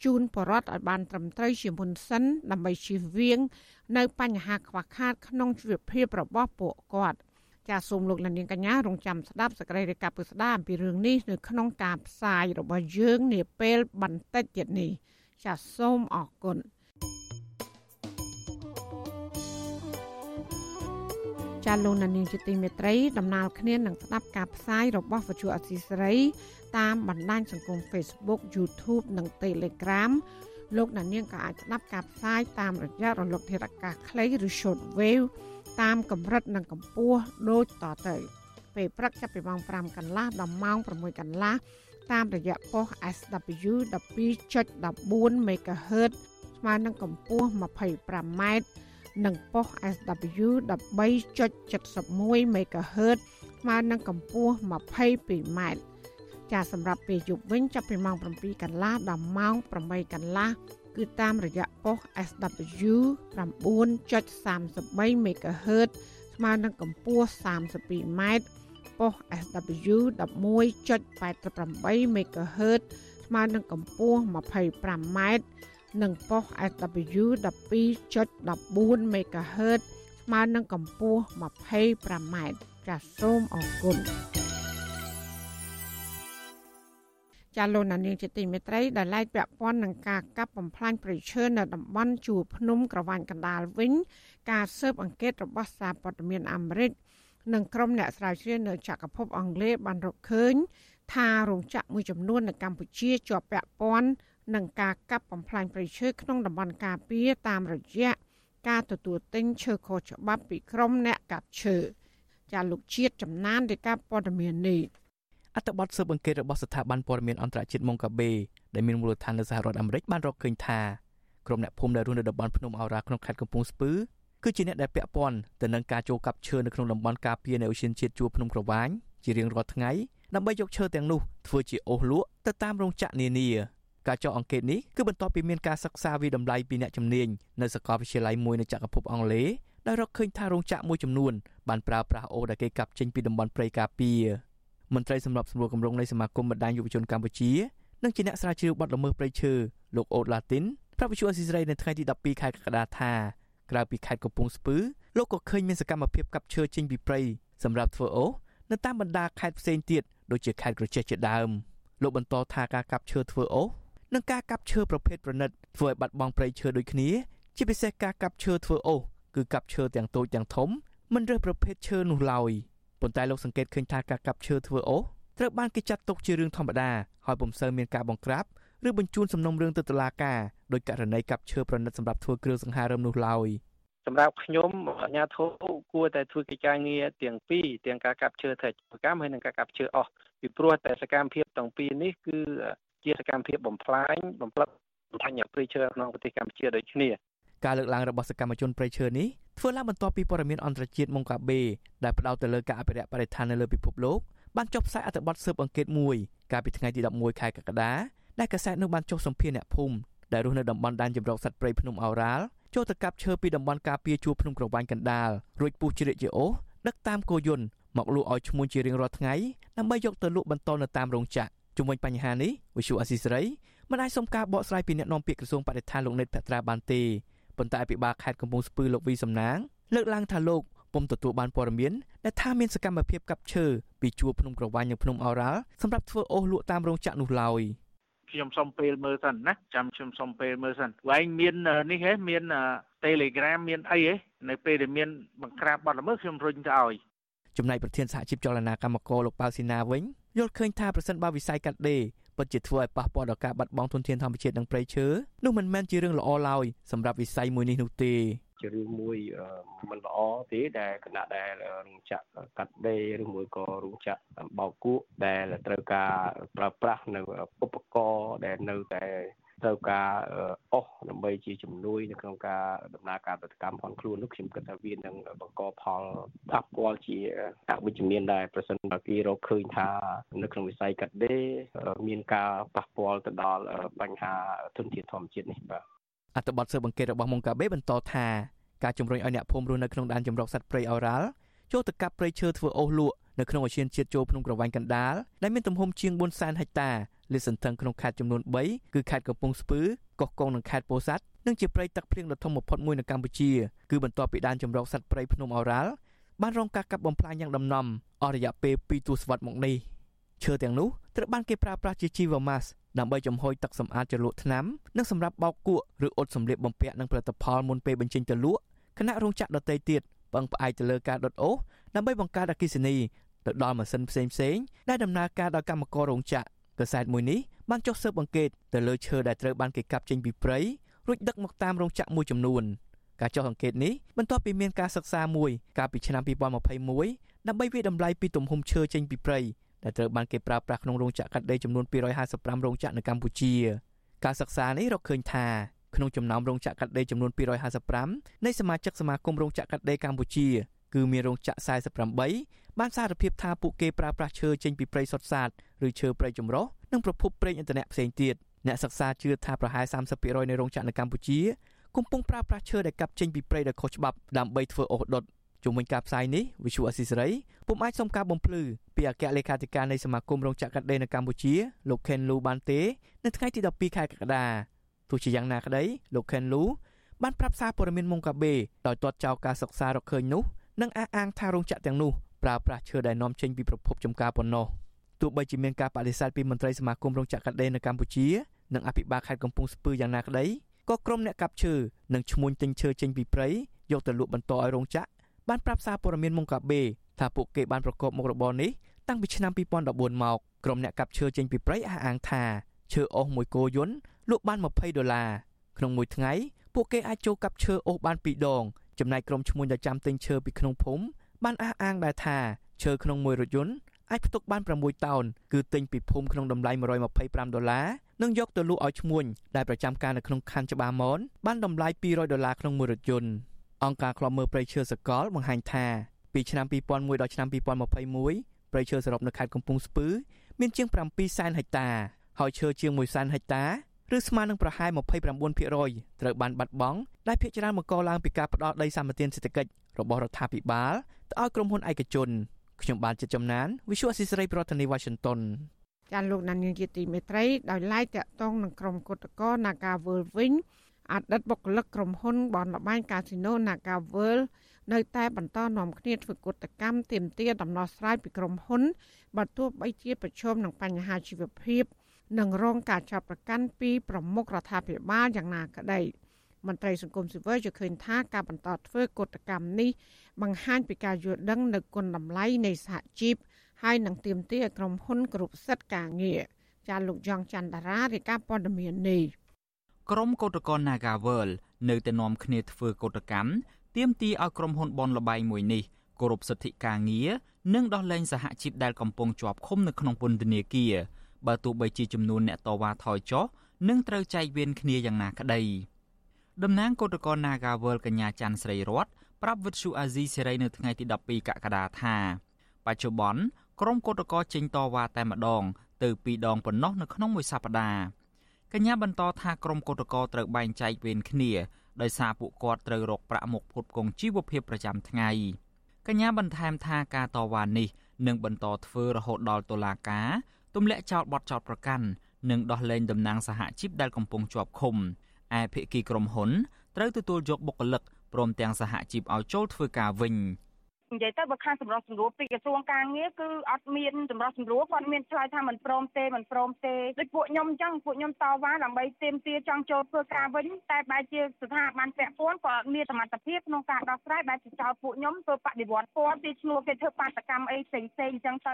ជូនបរដ្ឋឲ្យបានត្រឹមត្រូវជាមុនសិនដើម្បីជៀសវាង នៅបញ្ហាខ្វះខាតក្នុងជីវភាពរបស់ពួកគាត់ចាសសូមលោកលានកញ្ញារងចាំស្ដាប់សកម្មភាពពុស្ដាអំពីរឿងនេះនៅក្នុងការផ្សាយរបស់យើងនាពេលបន្តិចទៀតនេះចាសសូមអរគុណ ចាលោកនានីជាទីមេត្រីដំណើរគ្នានឹងស្ដាប់ការផ្សាយរបស់វិទ្យុអសីសេរីតាមបណ្ដាញសង្គម Facebook YouTube និង Telegram លោកអ្នកនាងក៏អាចស្ដាប់ការផ្សាយតាមរយៈរលកធាតុអាកាសខ្លីឬ short wave តាមកម្រិតនិងកម្ពស់ដូចតទៅពេលព្រឹកចាប់ពីម៉ោង5កន្លះដល់ម៉ោង6កន្លះតាមរយៈប៉ុស SW 12.14 MHz ស្មើនឹងកម្ពស់ 25m និងប៉ុស SW 13.71 MHz ស្មើនឹងកម្ពស់ 22m ចាសម្រាប់ពេលយប់វិញចាប់ពីម៉ោង7កន្លះដល់ម៉ោង8កន្លះគឺតាមរយៈប៉ុស SW 9.33 MHz ស្មើនឹងកម្ពស់ 32m ប៉ុស SW 11.88 MHz ស្មើនឹងកម្ពស់ 25m និងប៉ុស SW 12.14 MHz ស្មើនឹងកម្ពស់ 25m ចាសសូមអរគុណចាលោកនានីជាទីមេត្រីដែលឡែកពាក់ព័ន្ធនឹងការកាប់បំផ្លាញព្រៃឈើនៅតំបន់ជួរភ្នំក្រវ៉ាញ់កណ្ដាលវិញ ការស៊ើបអង្កេតរបស់សារព័ត៌មានអាមេរិកនិងក្រុមអ្នកស្រាវជ្រាវនៅចក្រភពអង់គ្លេសបានរកឃើញថារោងចក្រមួយចំនួននៅកម្ពុជាជាប់ពាក់ព័ន្ធ នឹងការកាប់បំផ្លាញព្រៃឈើក្នុងតំបន់ការពារតាមរយៈការទទួលទិញឈើខុសច្បាប់ពីក្រុមអ្នកកាប់ឈើចាលោកជាតិចំណានរាយការណ៍ព័ត៌មាននេះអត្ថបទស៊ើបអង្កេតរបស់ស្ថាប័នព័ត៌មានអន្តរជាតិម៉ុងកាបេដែលមានមូលដ្ឋាននៅសហរដ្ឋអាមេរិកបានរកឃើញថាក្រុមអ្នកភូមិដែលរស់នៅតំបន់ភ្នំអោរ៉ាក្នុងខេត្តកំពង់ស្ពឺគឺជាអ្នកដែលពាក់ព័ន្ធទៅនឹងការចូលកាប់ឈើនៅក្នុងតំបន់ការពារនៃអូសៀនជាតិជួរភ្នំក្រវាញជារៀងរាល់ថ្ងៃដើម្បីយកឈើទាំងនោះធ្វើជាអូសលក់ទៅតាមរោងចក្រនានា ការចោះអង្កេតនេះគឺបន្ទាប់ពីមានការសិក្សាវិដំឡៃពីអ្នកជំនាញនៅសាកលវិទ្យាល័យមួយនៅចក្រភពអង់គ្លេសដែលរកឃើញថារោងចក្រមួយចំនួនបានប្រើប្រាស់អូដែលគេកាប់ចេញពីតំបន់ព្រៃការពារមន្ត្រីសម្របសម្រួលគម្រោងនៃសមាគមបណ្ដាញយុវជនកម្ពុជានិងជាអ្នកស្រាវជ្រាវបទល្មើសព្រៃឈើលោកអូតឡាទីនប្រាប់វិទ្យុអស៊ីសេរីនៅថ្ងៃទី12ខែកក្កដាថាក្រៅពីខេត្តកំពង់ស្ពឺលោកក៏ឃើញមានសកម្មភាពកាប់ឈើចេញពីព្រៃសម្រាប់ធ្វើអូសនៅតាមបណ្ដាខេត្តផ្សេងទៀតដូចជាខេត្តក្រចេះជាដើមលោកបន្តថាការកាប់ឈើធ្វើអូស និងការកាប់ឈើប្រភេទប្រណិតធ្វើឲ្យបាត់បង់ព្រៃឈើដូចគ្នា ជាពិសេសការកាប់ឈើធ្វើអូសគឺកាប់ឈើទាំងតូចទាំងធំមិនរើសប្រភេទឈើនោះឡើយប៉ុន្តែលោកសង្កេតឃើញថាការកាប់ឈើធ្វើអូសត្រូវបានគេចាត់ទុកជារឿងធម្មតាហើយពុំសូវមានការបង្ក្រាបឬបញ្ជូនសំណុំរឿងទៅតុលាការដោយករណីកាប់ឈើប្រណិតសម្រាប់ធ្វើគ្រឿងសង្ហារឹមនោះឡើយសម្រាប់ខ្ញុំអាជ្ញាធរគួរតែធ្វើកិច្ចការងារទាំងពីរទាំងការកាប់ឈើធ្វើកម្មហើយនិងការកាប់ឈើអស់ពីព្រោះតែសកម្មភាពទាំងពីរនេះគឺ ជាសកម្មភាពបំផ្លាញបំផ្លិចបំផ្លាញព្រៃឈើក្នុងប្រទេសកម្ពុជាដូចគ្នាការលើកឡើងរបស់សកម្មជនព្រៃឈើនេះធ្វើឡើងបន្ទាប់ពីព័ត៌មានអន្តរជាតិម៉ុងកាបេដែលផ្ដោតទៅលើការអភិរក្សបរិស្ថាននៅលើពិភពលោកបានចុះផ្សាយអត្ថបទស៊ើបអង្កេតមួយកាលពីថ្ងៃទី11ខែកក្កដាដែលកាសែតនោះបានចុះសម្ភាសអ្នកភូមិដែលរស់នៅតំបន់ដែនជម្រកសត្វព្រៃភ្នំអូរ៉ាល់ចូលទៅកាប់ឈើពីតំបន់ការពារជួរភ្នំក្រវាញ់កណ្ដាលរួចពុះជ្រៀកជាអូសដឹកតាមគោយន្តមកលក់ឲ្យឈ្មួញជារៀងរាល់ថ្ងៃដើម្បីយកទៅលក់បន្តនៅតាមរោងចក្រ ជុំវិញបញ្ហានេះវិសុអស៊ីសេរីមិនអាចសុំការបកស្រាយពីអ្នកនាំពាក្យក្រសួងបរិស្ថានលោកណេតភត្រាបានទេប៉ុន្តែអភិបាលខេត្តកំពង់ស្ពឺលោកវីសំណាងលើកឡើងថាលោកពុំទទួលបានព័ត៌មានដែលថាមានសកម្មភាពកាប់ឈើពីជួរភ្នំក្រវាញ់និងភ្នំអូរ៉ាល់សម្រាប់ធ្វើអូសលក់តាមរោងចក្រនោះឡើយខ្ញុំសុំពេលមើលសិនណាចាំខ្ញុំសុំពេលមើលសិនវែងមាននេះហ៎មាន Telegram មានអីហ៎នៅពេលដែលមានបង្ក្រាបបទល្មើសខ្ញុំរុញទៅឲ្យចំណែកប្រធានសហជីពចលនាកម្មករលោកប៉ៅស៊ីណាវិញ យល់ឃើញថាប្រសិនបើវិស័យកាត់ដេរពិតជាធ្វើឲ្យប៉ះពាល់ដល់ការបាត់បង់ធនធានធម្មជាតិនិងព្រៃឈើនោះមិនមែនជារឿងល្អឡើយសម្រាប់វិស័យមួយនេះនោះទេជារឿងមួយមិនល្អទេដែលគណៈដែលរោងចក្រកាត់ដេរឬមួយក៏រោងចក្របោកគក់ដែលត្រូវការប្រើប្រាស់នៅឧបករណ៍ដែលនៅតែ ត្រូវការអស់ដើម្បីជាជំនួយនៅក្នុងការដំណើរការផលិតកម្មផងខ្លួននោះខ្ញុំគិតថាវានឹងបង្កផលប៉ះពាល់ជាអវិជ្ជមានដែរប្រសិនបើគេរកឃើញថានៅក្នុងវិស័យកាត់ដេរមានការប៉ះពាល់ទៅដល់បញ្ហាធនធានធម្មជាតិនេះបាទអត្ថបទស៊ើបអង្កេតរបស់មុងកាបេបន្តថាការជំរុញឲ្យអ្នកភូមិរស់នៅក្នុងដែនជម្រកសត្វព្រៃអូរ៉ាល់ចូលទៅកាប់ព្រៃឈើធ្វើអូសលក់នៅក្នុងឧទ្យានជាតិចូលភ្នំក្រវាញ់កណ្ដាលដែលមានទំហំជាង400,000ហិកតា លាតសន្ធឹងក្នុងខេត្តចំនួន3គឺខេត្តកំពង់ស្ពឺកោះកុងនិងខេត្តពោធិ៍សាត់និងជាព្រៃទឹកភ្លៀងដ៏ធំបំផុតមួយនៅកម្ពុជាគឺបន្ទាប់ពីដែនជម្រកសត្វព្រៃភ្នំអូរ៉ាល់បានរងការកាប់បំផ្លាញយ៉ាងដំណំអស់រយៈពេល2ទសវត្សរ៍មកនេះឈើទាំងនោះត្រូវបានគេប្រើប្រាស់ជាជីវម៉ាសដើម្បីចំហុយទឹកសម្អាតជ្រលក់ថ្នាំនិងសម្រាប់បោកគក់ឬអ៊ុតសម្លៀកបំពាក់និងផលិតផលមុនពេលបញ្ចេញទៅលក់គណៈរោងចក្រដទៃទៀតពឹងផ្អែកទៅលើការដុតអូសដើម្បីបង្កើតអគ្គិសនីទៅដល់ម៉ាស៊ីនផ្សេងផ្សេងដែលដំណើរការដោយកម្មកររោងចក្រ កសែតមួយនេះបានចុះស៊ើបអង្កេតទៅលើឈើដែលត្រូវបានគេកាប់ចេញពីព្រៃរួចដឹកមកតាមរោងចក្រមួយចំនួនការចុះអង្កេតនេះបន្ទាប់ពីមានការសិក្សាមួយកាលពីឆ្នាំ2021ដើម្បីវិតម្លៃពីទំហំឈើចេញពីព្រៃដែលត្រូវបានគេប្រើប្រាស់ក្នុងរោងចក្រកាត់ដេរចំនួន255រោងចក្រនៅកម្ពុជាការសិក្សានេះរកឃើញថាក្នុងចំណោមរោងចក្រកាត់ដេរចំនួន255នៃសមាជិកសមាគមរោងចក្រកាត់ដេរកម្ពុជា គឺមានរោងចក្រ48បានសារភាពថាពួកគេប្រើប្រាស់ឈើចេញពីព្រៃសុទ្ធសាធឬឈើព្រៃចម្រុះនិងប្រភពប្រេងឥន្ធនៈផ្សេងទៀតអ្នកសិក្សាជឿថាប្រហែល30%នៃរោងចក្រនៅកម្ពុជាកំពុងប្រើប្រាស់ឈើដែលកាប់ចេញពីព្រៃដោយខុសច្បាប់ដើម្បីធ្វើអុសដុតជុំវិញការផ្សាយនេះវិសុអស៊ីសេរីពុំអាចសុំការបំភ្លឺពីអគ្គលេខាធិការនៃសមាគមរោងចក្រកាត់ដេរនៅកម្ពុជា លោក Ken Lu បានទេនៅថ្ងៃទី12ខែកក្កដាទោះជាយ៉ាងណាក្តីលោក Ken Lu បានប្រាប់សារព័ត៌មានមុងកាបេដោយទាត់ចោលការសិក្សារកឃើញនោះ និងអះអាងថារោងចក្រទាំងនោះប្រើប្រាស់ឈើដែលនាំចេញពីប្រភពចម្ការប៉ុណ្ណោះទោះបីជាមានការបដិសេធពីមន្ត្រីសមាគមរោងចក្រកាត់ដេរនៅកម្ពុជានិងអភិបាលខេត្តកំពង់ស្ពឺយ៉ាងណាក្តីក៏ក្រុមអ្នកកាប់ឈើនិងឈ្មួញទិញឈើចេញពីព្រៃយកទៅលក់បន្តឲ្យរោងចក្របានប្រាប់សារព័ត៌មានមុងកាបេថាពួកគេបានប្រកបមុខរបរនេះតាំងពីឆ្នាំ2014មកក្រុមអ្នកកាប់ឈើចេញពីព្រៃអះអាងថាឈើអុសមួយគោយន្តលក់បាន20ដុល្លារក្នុងមួយថ្ងៃពួកគេអាចចូលកាប់ឈើអុសបាន2ដង ចំណែកក្រុមឈ្មួញដែលចាំទិញឈើពីក្នុងភូមិបានអះអាងដែរថាឈើក្នុងមួយរថយន្តអាចផ្ទុកបាន6តោនគឺទិញពីភូមិក្នុងតម្លៃ125ដុល្លារនិងយកទៅលក់ឲ្យឈ្មួញដែលប្រចាំការនៅក្នុងខណ្ឌច្បារមនបានតម្លៃ200ដុល្លារក្នុងមួយរថយន្តអង្គការឃ្លាំមើលព្រៃឈើសកលបង្ហាញថាពីឆ្នាំ2001ដល់ឆ្នាំ2021ព្រៃឈើសរុបនៅខេត្តកំពង់ស្ពឺមានជាង7សែនហិកតាហើយឈើជាង1សែនហិកតា ឬស្មើនឹងប្រហែល29%ត្រូវបានបាត់បង់ដែលភាគច្រើនមកកឡើងពីការផ្ដោតដីសម្បត្តិសេដ្ឋកិច្ចរបស់រដ្ឋាភិបាលទៅឲ្យក្រុមហ៊ុនឯកជនខ្ញុំបានចិត្តចំណាន Visual Assisray ប្រធានាទី Washington ចាលោកណានៀងជាទីមេត្រីដោយឡែកតាក់ទងនឹងក្រុមគុតកោ Nagawal វិញអតីតបុគ្គលិកក្រុមហ៊ុនបនលបែងកាស៊ីណូ Nagawal នៅតែបន្តនាំគ្នាធ្វើកុតកម្មទាមទារដំណោះស្រាយពីក្រុមហ៊ុនបើទោះបីជាប្រឈមនឹងបញ្ហាជីវភាព និងរងការចាប់ប្រកាន់ពីប្រមុខរដ្ឋាភិបាលយ៉ាងណាក្តីមន្ត្រីសង្គមស៊ីវិលយល់ឃើញថាការបន្តធ្វើកុតកម្មនេះបង្ហាញពីការយល់ដឹងនៅគុណតម្លៃនៃសហជីពហើយនឹងទាមទារឲ្យក្រុមហ៊ុនគ្រប់សិទ្ធិការងារចាលោកយ៉ងច័ន្ទតារារាយការណ៍ព័ត៌មាននេះក្រុមកោតក្រ Nagavel នៅតែនាំគ្នាធ្វើកោតកម្មទាមទារឲ្យក្រុមហ៊ុនបនលបែងមួយនេះគោរពសិទ្ធិការងារនិងដោះលែងសហជីពដែលកំពុងជាប់ឃុំនៅក្នុងពន្ធនាគារ បើទោះបីជាចំនួនអ្នកតវ៉ាថយចុះនឹងត្រូវចែកវេនគ្នាយ៉ាងណាក្តីតំណាងគឧតកោ Nagawal កញ្ញាច័ន្ទស្រីរតប្រាប់វិទ្យុអាស៊ីសេរីនៅថ្ងៃទី12កក្កដាថា បច្ចុប្បន្នក្រុមគឧតកោចេញតវ៉ាតែម្ដង ទៅពីរដងប៉ុណ្ណោះនៅក្នុងមួយសប្តាហ៍កញ្ញាបន្តថាក្រុមគឧតកោត្រូវបែងចែកវេនគ្នាដោយសារពួកគាត់ត្រូវរកប្រាក់មកផ្គត់ផ្គង់ជីវភាពប្រចាំថ្ងៃកញ្ញាបន្ថែមថាការតវ៉ានេះនឹងបន្តធ្វើរហូតដល់តុលាការ ទម្លាក់ចោលបទចោទប្រកាន់និងដោះលែងតំណាងសហជីពដែលកំពុងជាប់ឃុំឯភាគីក្រុមហ៊ុនត្រូវទទួលយកបុគ្គលិកព្រមទាំងសហជីពឲ្យចូលធ្វើការវិញនិយាយទៅបើខាងសម្រុះសម្រួលពីក្រសួងការងារគឺអត់មានសម្រុះសម្រួលគាត់មានឆ្លើយថាមិនព្រមទេមិនព្រមទេដូចពួកខ្ញុំអញ្ចឹងពួកខ្ញុំតវ៉ាដើម្បីទាមទារចង់ចូលធ្វើការវិញតែបែរជាស្ថាប័នពាក់ព័ន្ធក៏អត់មានសមត្ថភាពក្នុងការដោះស្រាយបែរជាចោទពួកខ្ញុំធ្វើបដិវត្តពណ៌ទីឈ្មោះគេធ្វើបាតកម្មអីផ្សេងផ្សេងអញ្ចឹងទៅ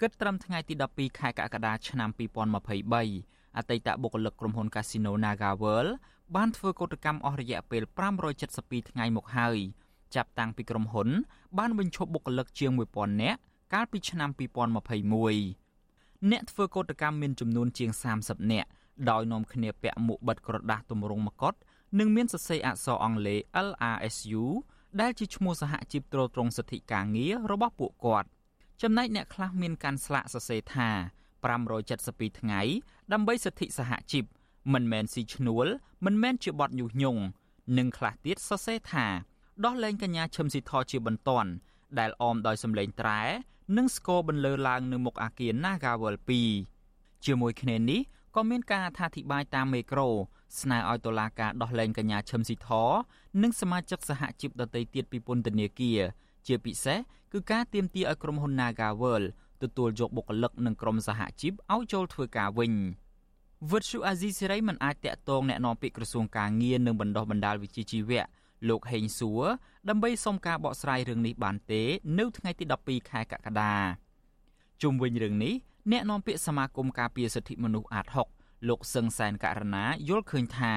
គិតត្រឹមថ្ងៃទី12ខែកក្កដាឆ្នាំ2023អតីតបុគ្គលិកក្រុមហ៊ុន Casino Naga World បានធ្វើកោតកម្មអស់រយៈពេល572ថ្ងៃមកហើយចាប់តាំងពីក្រុមហ៊ុន បានបញ្ឈប់បុគ្គលិកជាង1000នាក់កាលពីឆ្នាំ2021អ្នកធ្វើកោតកម្មមានចំនួនជាង30នាក់ដោយនាំគ្នាពាក់មួកបិទក្រដាស់ទម្រង់មកុដនិងមានសរសេរអក្សរអង់គ្លេស LRSU ដែលជាឈ្មោះសហជីពត្រួតត្រងសិទ្ធិការងាររបស់ពួកគាត់ ចំណែកអ្នកខ្លះមានកាន់ស្លាកសរសេរថា572ថ្ងៃដើម្បីសិទ្ធិសហជីពមិនមែនស៊ីឈ្នួលមិនមែនជាបទញុះញង់និងខ្លះទៀតសរសេរថាដោះលែងកញ្ញាឈឹមស៊ីធជាបន្ទាន់ដែលអមដោយសម្លេងត្រែនិងស្គរបន្លឺឡើងនៅមុខអាគារ Nagawal 2ជាមួយគ្នានេះក៏មានការអធិប្បាយតាមមេក្រូស្នើឲ្យតុលាការដោះលែងកញ្ញាឈឹមស៊ីធនិងសមាជិកសហជីពដទៃទៀតពីពន្ធនាគារ ជាពិសេសគឺការទាមទារឲ្យក្រុមហ៊ុន Nagawal ទទួលយកបុគ្គលិកនិងក្រុមសហជីពឲ្យចូលធ្វើការវិញវិទ្យុអាស៊ីសេរីមិនអាចតាក់ទងแนะនាំពាក្យក្រសួងការងារនិងបណ្ដុះបណ្ដាលវិជ្ជាជីវៈលោកហេងសួរដើម្បីសុំការបកស្រាយរឿងនេះបានទេ នៅថ្ងៃទី12ខែកក្កដាជុំវិញរឿងនេះ អ្នកនាំពាក្យសមាគមការពារសិទ្ធិមនុស្សអាត6លោកសឹងសែនករណាយល់ឃើញថា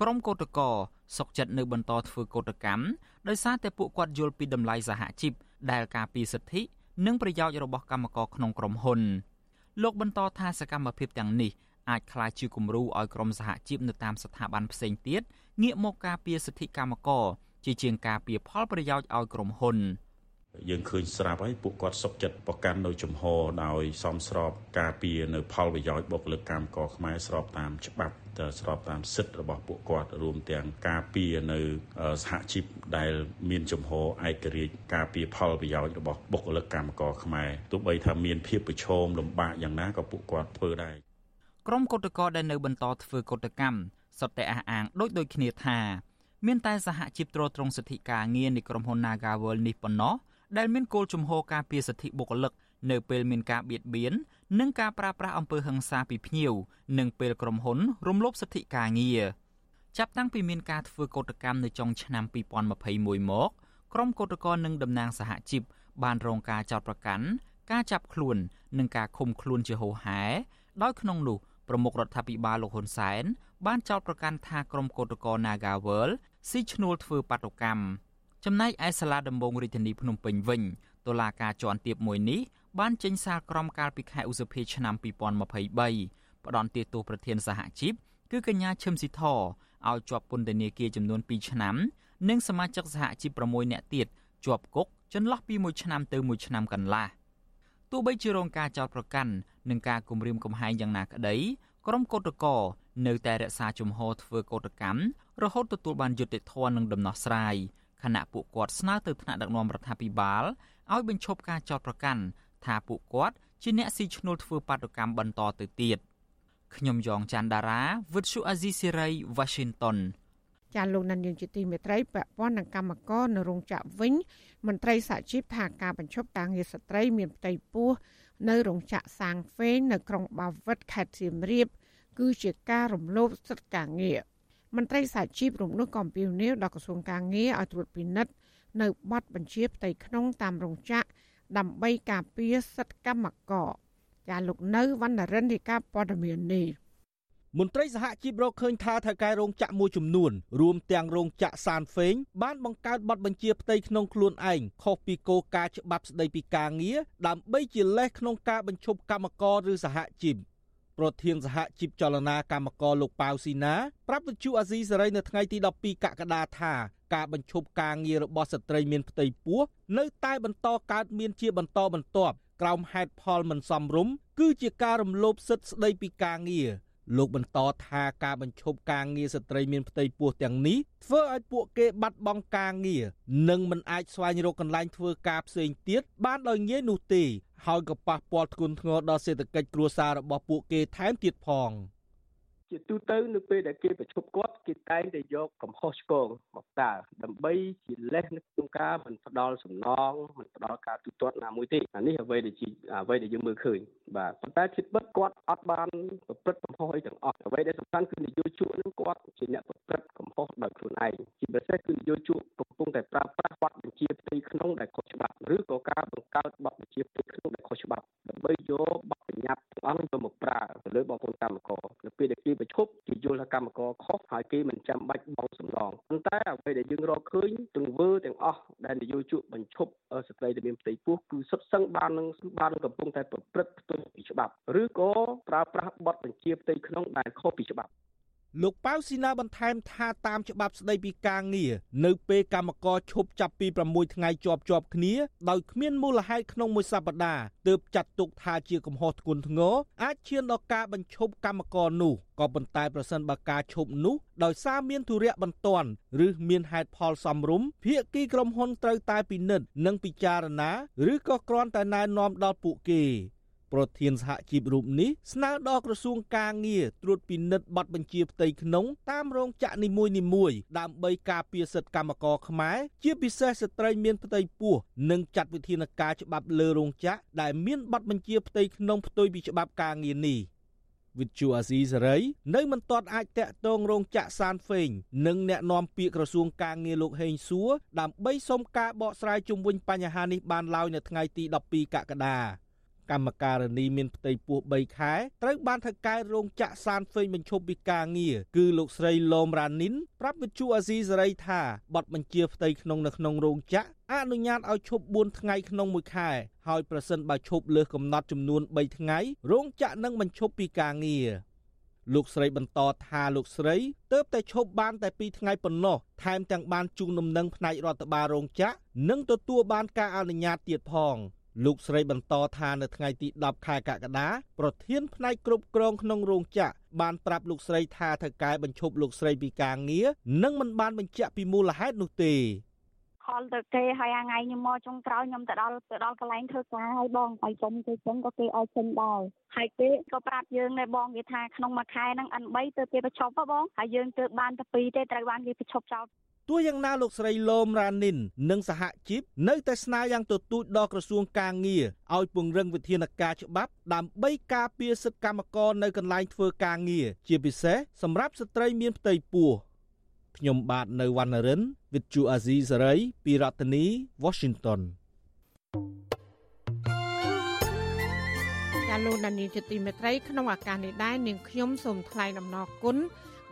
ក្រុមកោតក្រសុកចិត្តនៅបន្តធ្វើកោតកម្មដោយសារតែពួកគាត់យល់ពីតម្លៃសហជីពដែលការពារសិទ្ធិ និងប្រយោជន៍របស់កម្មករក្នុងក្រុមហ៊ុនលោកបន្តថាសកម្មភាពទាំងនេះអាចក្លាយជាគំរូឲ្យក្រុមសហជីពនៅតាមស្ថាប័នផ្សេងទៀតងាកមកការពារសិទ្ធិកម្មករជាជាងការពារផលប្រយោជន៍ឲ្យក្រុមហ៊ុន។យើងឃើញស្រាប់ហើយពួកគាត់សុកចិត្តប្រកាន់នៅចំហដោយសមស្របការពារនៅផលប្រយោជន៍បុគ្គលិកកម្មករខ្មែរស្របតាមច្បាប់ ទៅស្របតាមសិទ្ធិរបស់ពួកគាត់រួមទាំងការពារនៅសហជីពដែលមានចំហឯករាជ្យការពារផលប្រយោជន៍របស់បុគ្គលិកកម្មករខ្មែរទោះបីថាមានភាពប្រឈមលំបាកយ៉ាងណាក៏ពួកគាត់ធ្វើដែរក្រុមកុតកោដែលនៅបន្តធ្វើកុតកម្មសុទ្ធតែអះអាងដូចដូចគ្នាថាមានតែសហជីពត្រួតត្រងសិទ្ធិការងារនៃក្រុមហ៊ុន Nagawal នេះប៉ុណ្ណោះដែលមានគោលជំហរការពារសិទ្ធិបុគ្គលិកនៅពេលមានការបៀតបៀន និងការប្រើប្រាស់អំពើហិង្សាពីភ្ញៀវនិងពេលក្រុមហ៊ុនរំលោភសិទ្ធិការងារចាប់តាំងពីមានការធ្វើកោតកម្មនៅចុងឆ្នាំ2021មកក្រុមកោតក្រនិងតំណាងសហជីពបានរងការចោទប្រកាន់ការចាប់ខ្លួននិងការឃុំខ្លួនជាហូរហែដោយក្នុងនោះប្រមុខរដ្ឋាភិបាលលោកហ៊ុនសែនបានចោទប្រកាន់ថាក្រុមកោតក្រ Nagawal ស៊ីឈ្នួលធ្វើបាតុកម្មចំណែកឯសាលាដំបងរាជធានីភ្នំពេញវិញតុលាការជាន់ទាបមួយនេះ បានចេញសារក្រមកាលពីខែឧសភាឆ្នាំ2023ផ្ដន់ទាទោសប្រធានសហជីពគឺកញ្ញាឈឹមស៊ីធឲ្យជាប់ពន្ធនាគារចំនួន2ឆ្នាំនិងសមាជិកសហជីព6នាក់ទៀតជាប់គុកចន្លោះពី1ឆ្នាំទៅ1ឆ្នាំកន្លះទោះបីជារងការចោទប្រកាន់និងការគំរាមកំហែងយ៉ាងណាក្តីក្រុមកោតក្រនៅតែរក្សាជំហរធ្វើកោតកម្មរហូតទទួលបានយុត្តិធម៌និងដំណោះស្រាយខណៈពួកគាត់ស្នើទៅថ្នាក់ដឹកនាំរដ្ឋាភិបាលឲ្យបញ្ឈប់ការចោទប្រកាន់ ថាពួកគាត់ជាអ្នកស៊ីឈ្នួលធ្វើបាតុកម្មបន្តទៅទៀតខ្ញុំយ៉ងច័ន្ទដារាវិទ្យុអាស៊ីសេរី Washington ចាលោកនាយកជាទីមេត្រីពាក់ព័ន្ធនឹងកម្មករនៅរោងចក្រវិញមន្ត្រីសហជីពថាការបញ្ឈប់ការងារស្ត្រី មានផ្ទៃពោះនៅរោងចក្រសាងហ្វេងនៅក្រុងបាវិតខេត្តសៀមរាប គឺជាការរំលោភសិទ្ធិការងារមន្ត្រីសហជីពរំនោះក៏អំពាវនាវដល់ក្រសួងការងារឲ្យត្រួតពិនិត្យនៅប័ណ្ណបញ្ជាផ្ទៃក្នុងតាមរោងចក្រ ដើម្បីការពារសិទ្ធិកម្មករចាលោកនៅវណ្ណរិនរាជការព័ត៌មាននេះមន្ត្រីសហជីពរកឃើញថាថៅកែរោងចក្រមួយចំនួនរួមទាំងរោងចក្រសានហ្វេងបានបង្កើតប័ណ្ណបញ្ជាផ្ទៃក្នុងខ្លួនឯងខុសពីគោលការណ៍ច្បាប់ស្តីពីការងារដើម្បីជាលេសក្នុងការបញ្ឈប់កម្មករឬសហជីពប្រធានសហជីពចលនាកម្មករលោកប៉ៅស៊ីណាប្រាប់វិទ្យុអាស៊ីសេរីនៅថ្ងៃទី12កក្កដាថា ការបញ្ឈប់ការងាររបស់ស្ត្រីមានផ្ទៃពោះនៅតែបន្តកើតមានជាបន្តបន្ទាប់ក្រោមហេតុផលមិនសមរម្យគឺជាការរំលោភសិទ្ធិស្ដីពីការងារលោកបន្តថាការបញ្ឈប់ការងារស្ត្រីមានផ្ទៃពោះទាំងនេះធ្វើឲ្យពួកគេបាត់បង់ការងារនិងមិនអាចស្វែងរកកន្លែងធ្វើការផ្សេងទៀតបានដោយងាយនោះទេហើយក៏ប៉ះពាល់ធ្ងន់ធ្ងរដល់សេដ្ឋកិច្ចគ្រួសាររបស់ពួកគេថែមទៀតផង។ ជាទូទៅនៅពេលដែលគេប្រជុំគាត់គេតែងតែយកកំហុសឆ្គងមកតើដើម្បីជាលេសនៅក្នុងការមិនផ្ដល់សំណងមិនផ្ដល់ការទូទាត់ណាមួយទេអានេះអ្វីដែលជាអ្វីដែលយើងមើលឃើញបាទប៉ុន្តែជាពិតគាត់អត់បានប្រព្រឹត្តកំហុសអីទាំងអស់អ្វីដែលសំខាន់គឺនយោជកនឹងគាត់ជាអ្នកប្រព្រឹត្តកំហុសដោយខ្លួនឯងជាពិសេសគឺនយោជកកំពុងតែប្រើប្រាស់បទបញ្ជាផ្ទៃក្នុងដែលខុសច្បាប់ឬក៏ការបង្កើតបទបញ្ជាផ្ទៃក្នុងដែលខុសច្បាប់ដើម្បីយកបទ បញ្ញត្តិទាំងអស់នោះមកប្រើទៅលើបងប្អូនកម្មករនៅពេលដែលគេប្រឈប់គេយល់ថាកម្មករខុសហើយគេមិនចាំបាច់បង់សំណងប៉ុន្តែអ្វីដែលយើងរកឃើញទង្វើទាំងអស់ដែលនយោជកបញ្ឈប់ស្ត្រីដែលមានផ្ទៃពោះគឺសុទ្ធសឹងបាននឹងបានកំពុងតែប្រព្រឹត្តផ្ទុយពីច្បាប់ឬក៏ប្រើប្រាស់បទបញ្ជាផ្ទៃក្នុងដែលខុសពីច្បាប់ លោកប៉ៅស៊ីណាបន្ថែមថាតាមច្បាប់ស្តីពីការងារនៅពេលកម្មករឈប់ចាប់ពី6ថ្ងៃជាប់ជាប់គ្នាដោយគ្មានមូលហេតុក្នុងមួយសប្តាហ៍ទើបចាត់ទុកថាជាកំហុសធ្ងន់ធ្ងរអាចឈានដល់ការបញ្ឈប់កម្មករនោះក៏ប៉ុន្តែប្រសិនបើការឈប់នោះដោយសារមានទុរៈបន្ទាន់ឬមានហេតុផលសមរម្យភាគីក្រុមហ៊ុនត្រូវតែពិនិត្យនិងពិចារណាឬក៏គ្រាន់តែណែនាំដល់ពួកគេ ប្រធានសហជីពរូបនេះស្នើដល់ក្រសួងការងារត្រួតពិនិត្យប័ណ្ណបញ្ជាផ្ទៃក្នុងតាមរោងចក្រនីមួយៗដើម្បីការពារសិទ្ធិកម្មករខ្មែរជាពិសេសស្ត្រីមានផ្ទៃពោះនិងចាត់វិធានការច្បាប់លើរោងចក្រដែលមានប័ណ្ណបញ្ជាផ្ទៃក្នុងផ្ទុយពីច្បាប់ការងារនេះវិទ្យុអាស៊ីសេរីនៅមិនទាន់អាចតាក់ទងរោងចក្រសានហ្វេងនិងអ្នកនាំពាក្យក្រសួងការងារលោកហេងសួរដើម្បីសុំការបកស្រាយជុំវិញបញ្ហានេះបានឡើយនៅថ្ងៃទី12កក្កដា កម្មការនីមានផ្ទៃពោះ3ខែត្រូវបានថៅកែរោងចក្រសានហ្វេងបញ្ឈប់ពីការងារគឺលោកស្រីឡូមរ៉ានីនប្រាប់វិទ្យុអាស៊ីសេរីថាប័ណ្ណបញ្ជាផ្ទៃក្នុងនៅក្នុងរោងចក្រអនុញ្ញាតឲ្យឈប់4ថ្ងៃក្នុងមួយខែហើយប្រសិនបើឈប់លើសកំណត់ចំនួន3ថ្ងៃរោងចក្រនឹងបញ្ឈប់ពីការងារលោកស្រីបន្តថាលោកស្រីទើបតែឈប់បានតែ2ថ្ងៃប៉ុណ្ណោះថែមទាំងបានជូនដំណឹងផ្នែករដ្ឋបាលរោងចក្រនិងទទួលបានការអនុញ្ញាតទៀតផង លោកស្រីបន្តថានៅថ្ងៃទី10ខែកក្កដាប្រធានផ្នែកគ្រប់គ្រងក្នុងរោងចក្របានប្រាប់លោកស្រីថាថៅកែបញ្ឈប់លោកស្រីពីការងារនិងមិនបានបញ្ជាក់ពីមូលហេតុនោះទេខលទៅគេហើយថ្ងៃខ្ញុំមកចុងក្រោយខ្ញុំទៅដល់ទៅដល់កន្លែងធ្វើការហើយបងហើយចុំគេចឹងក៏គេឲ្យចេញដែរហើយគេក៏ប្រាប់យើងដែរបងគេថាក្នុងមួយខែហ្នឹង N3 ទៅគេបញ្ឈប់ហ៎បងហើយយើងទៅបានតែ2ទេត្រូវបានគេបញ្ឈប់ចោល ទោះយ៉ាងណាលោកស្រីឡូមរ៉ានីននិងសហជីពនៅតែស្នើយ៉ាងទទូចដល់ក្រសួងការងារឲ្យពង្រឹងវិធានការច្បាប់ដើម្បីការពារសិទ្ធិកម្មករនៅកន្លែងធ្វើការងារជាពិសេសសម្រាប់ស្ត្រីមានផ្ទៃពោះខ្ញុំបាទនៅវណ្ណរិន with Chu Azizi Saray ពីរដ្ឋធានី Washington ាលោកដានីជាទីមេត្រីក្នុងឱកាសនេះដែរនាងខ្ញុំសូមថ្លែងអំណរគុណ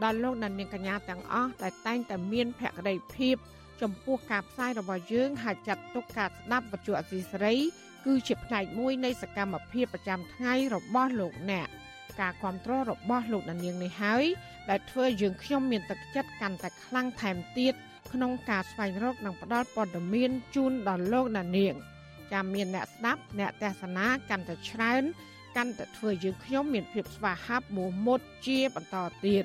ដល់លោកដានីកញ្ញាទាំងអស់ដែលតែងតែមានភក្ដីភាពចំពោះការផ្សាយរបស់យើងហើយចាត់ទុកការស្ដាប់វិទ្យុអសីសេរី គឺជាផ្នែកមួយនៃសកម្មភាពប្រចាំថ្ងៃរបស់លោកអ្នកការគ្រប់គ្រងរបស់លោកដានីងនេះហើយដែលធ្វើយើងខ្ញុំមានទឹកចិត្តកាន់តែខ្លាំងថែមទៀតក្នុងការស្វែងរកនិងផ្តល់ព័ត៌មានជូនដល់លោកដានីងចាំមានអ្នកស្ដាប់អ្នកទេសនាកាន់តែច្រើនកាន់តែធ្វើយើងខ្ញុំមានភាពស្វាហាប់មោះមុតជាបន្តទៀត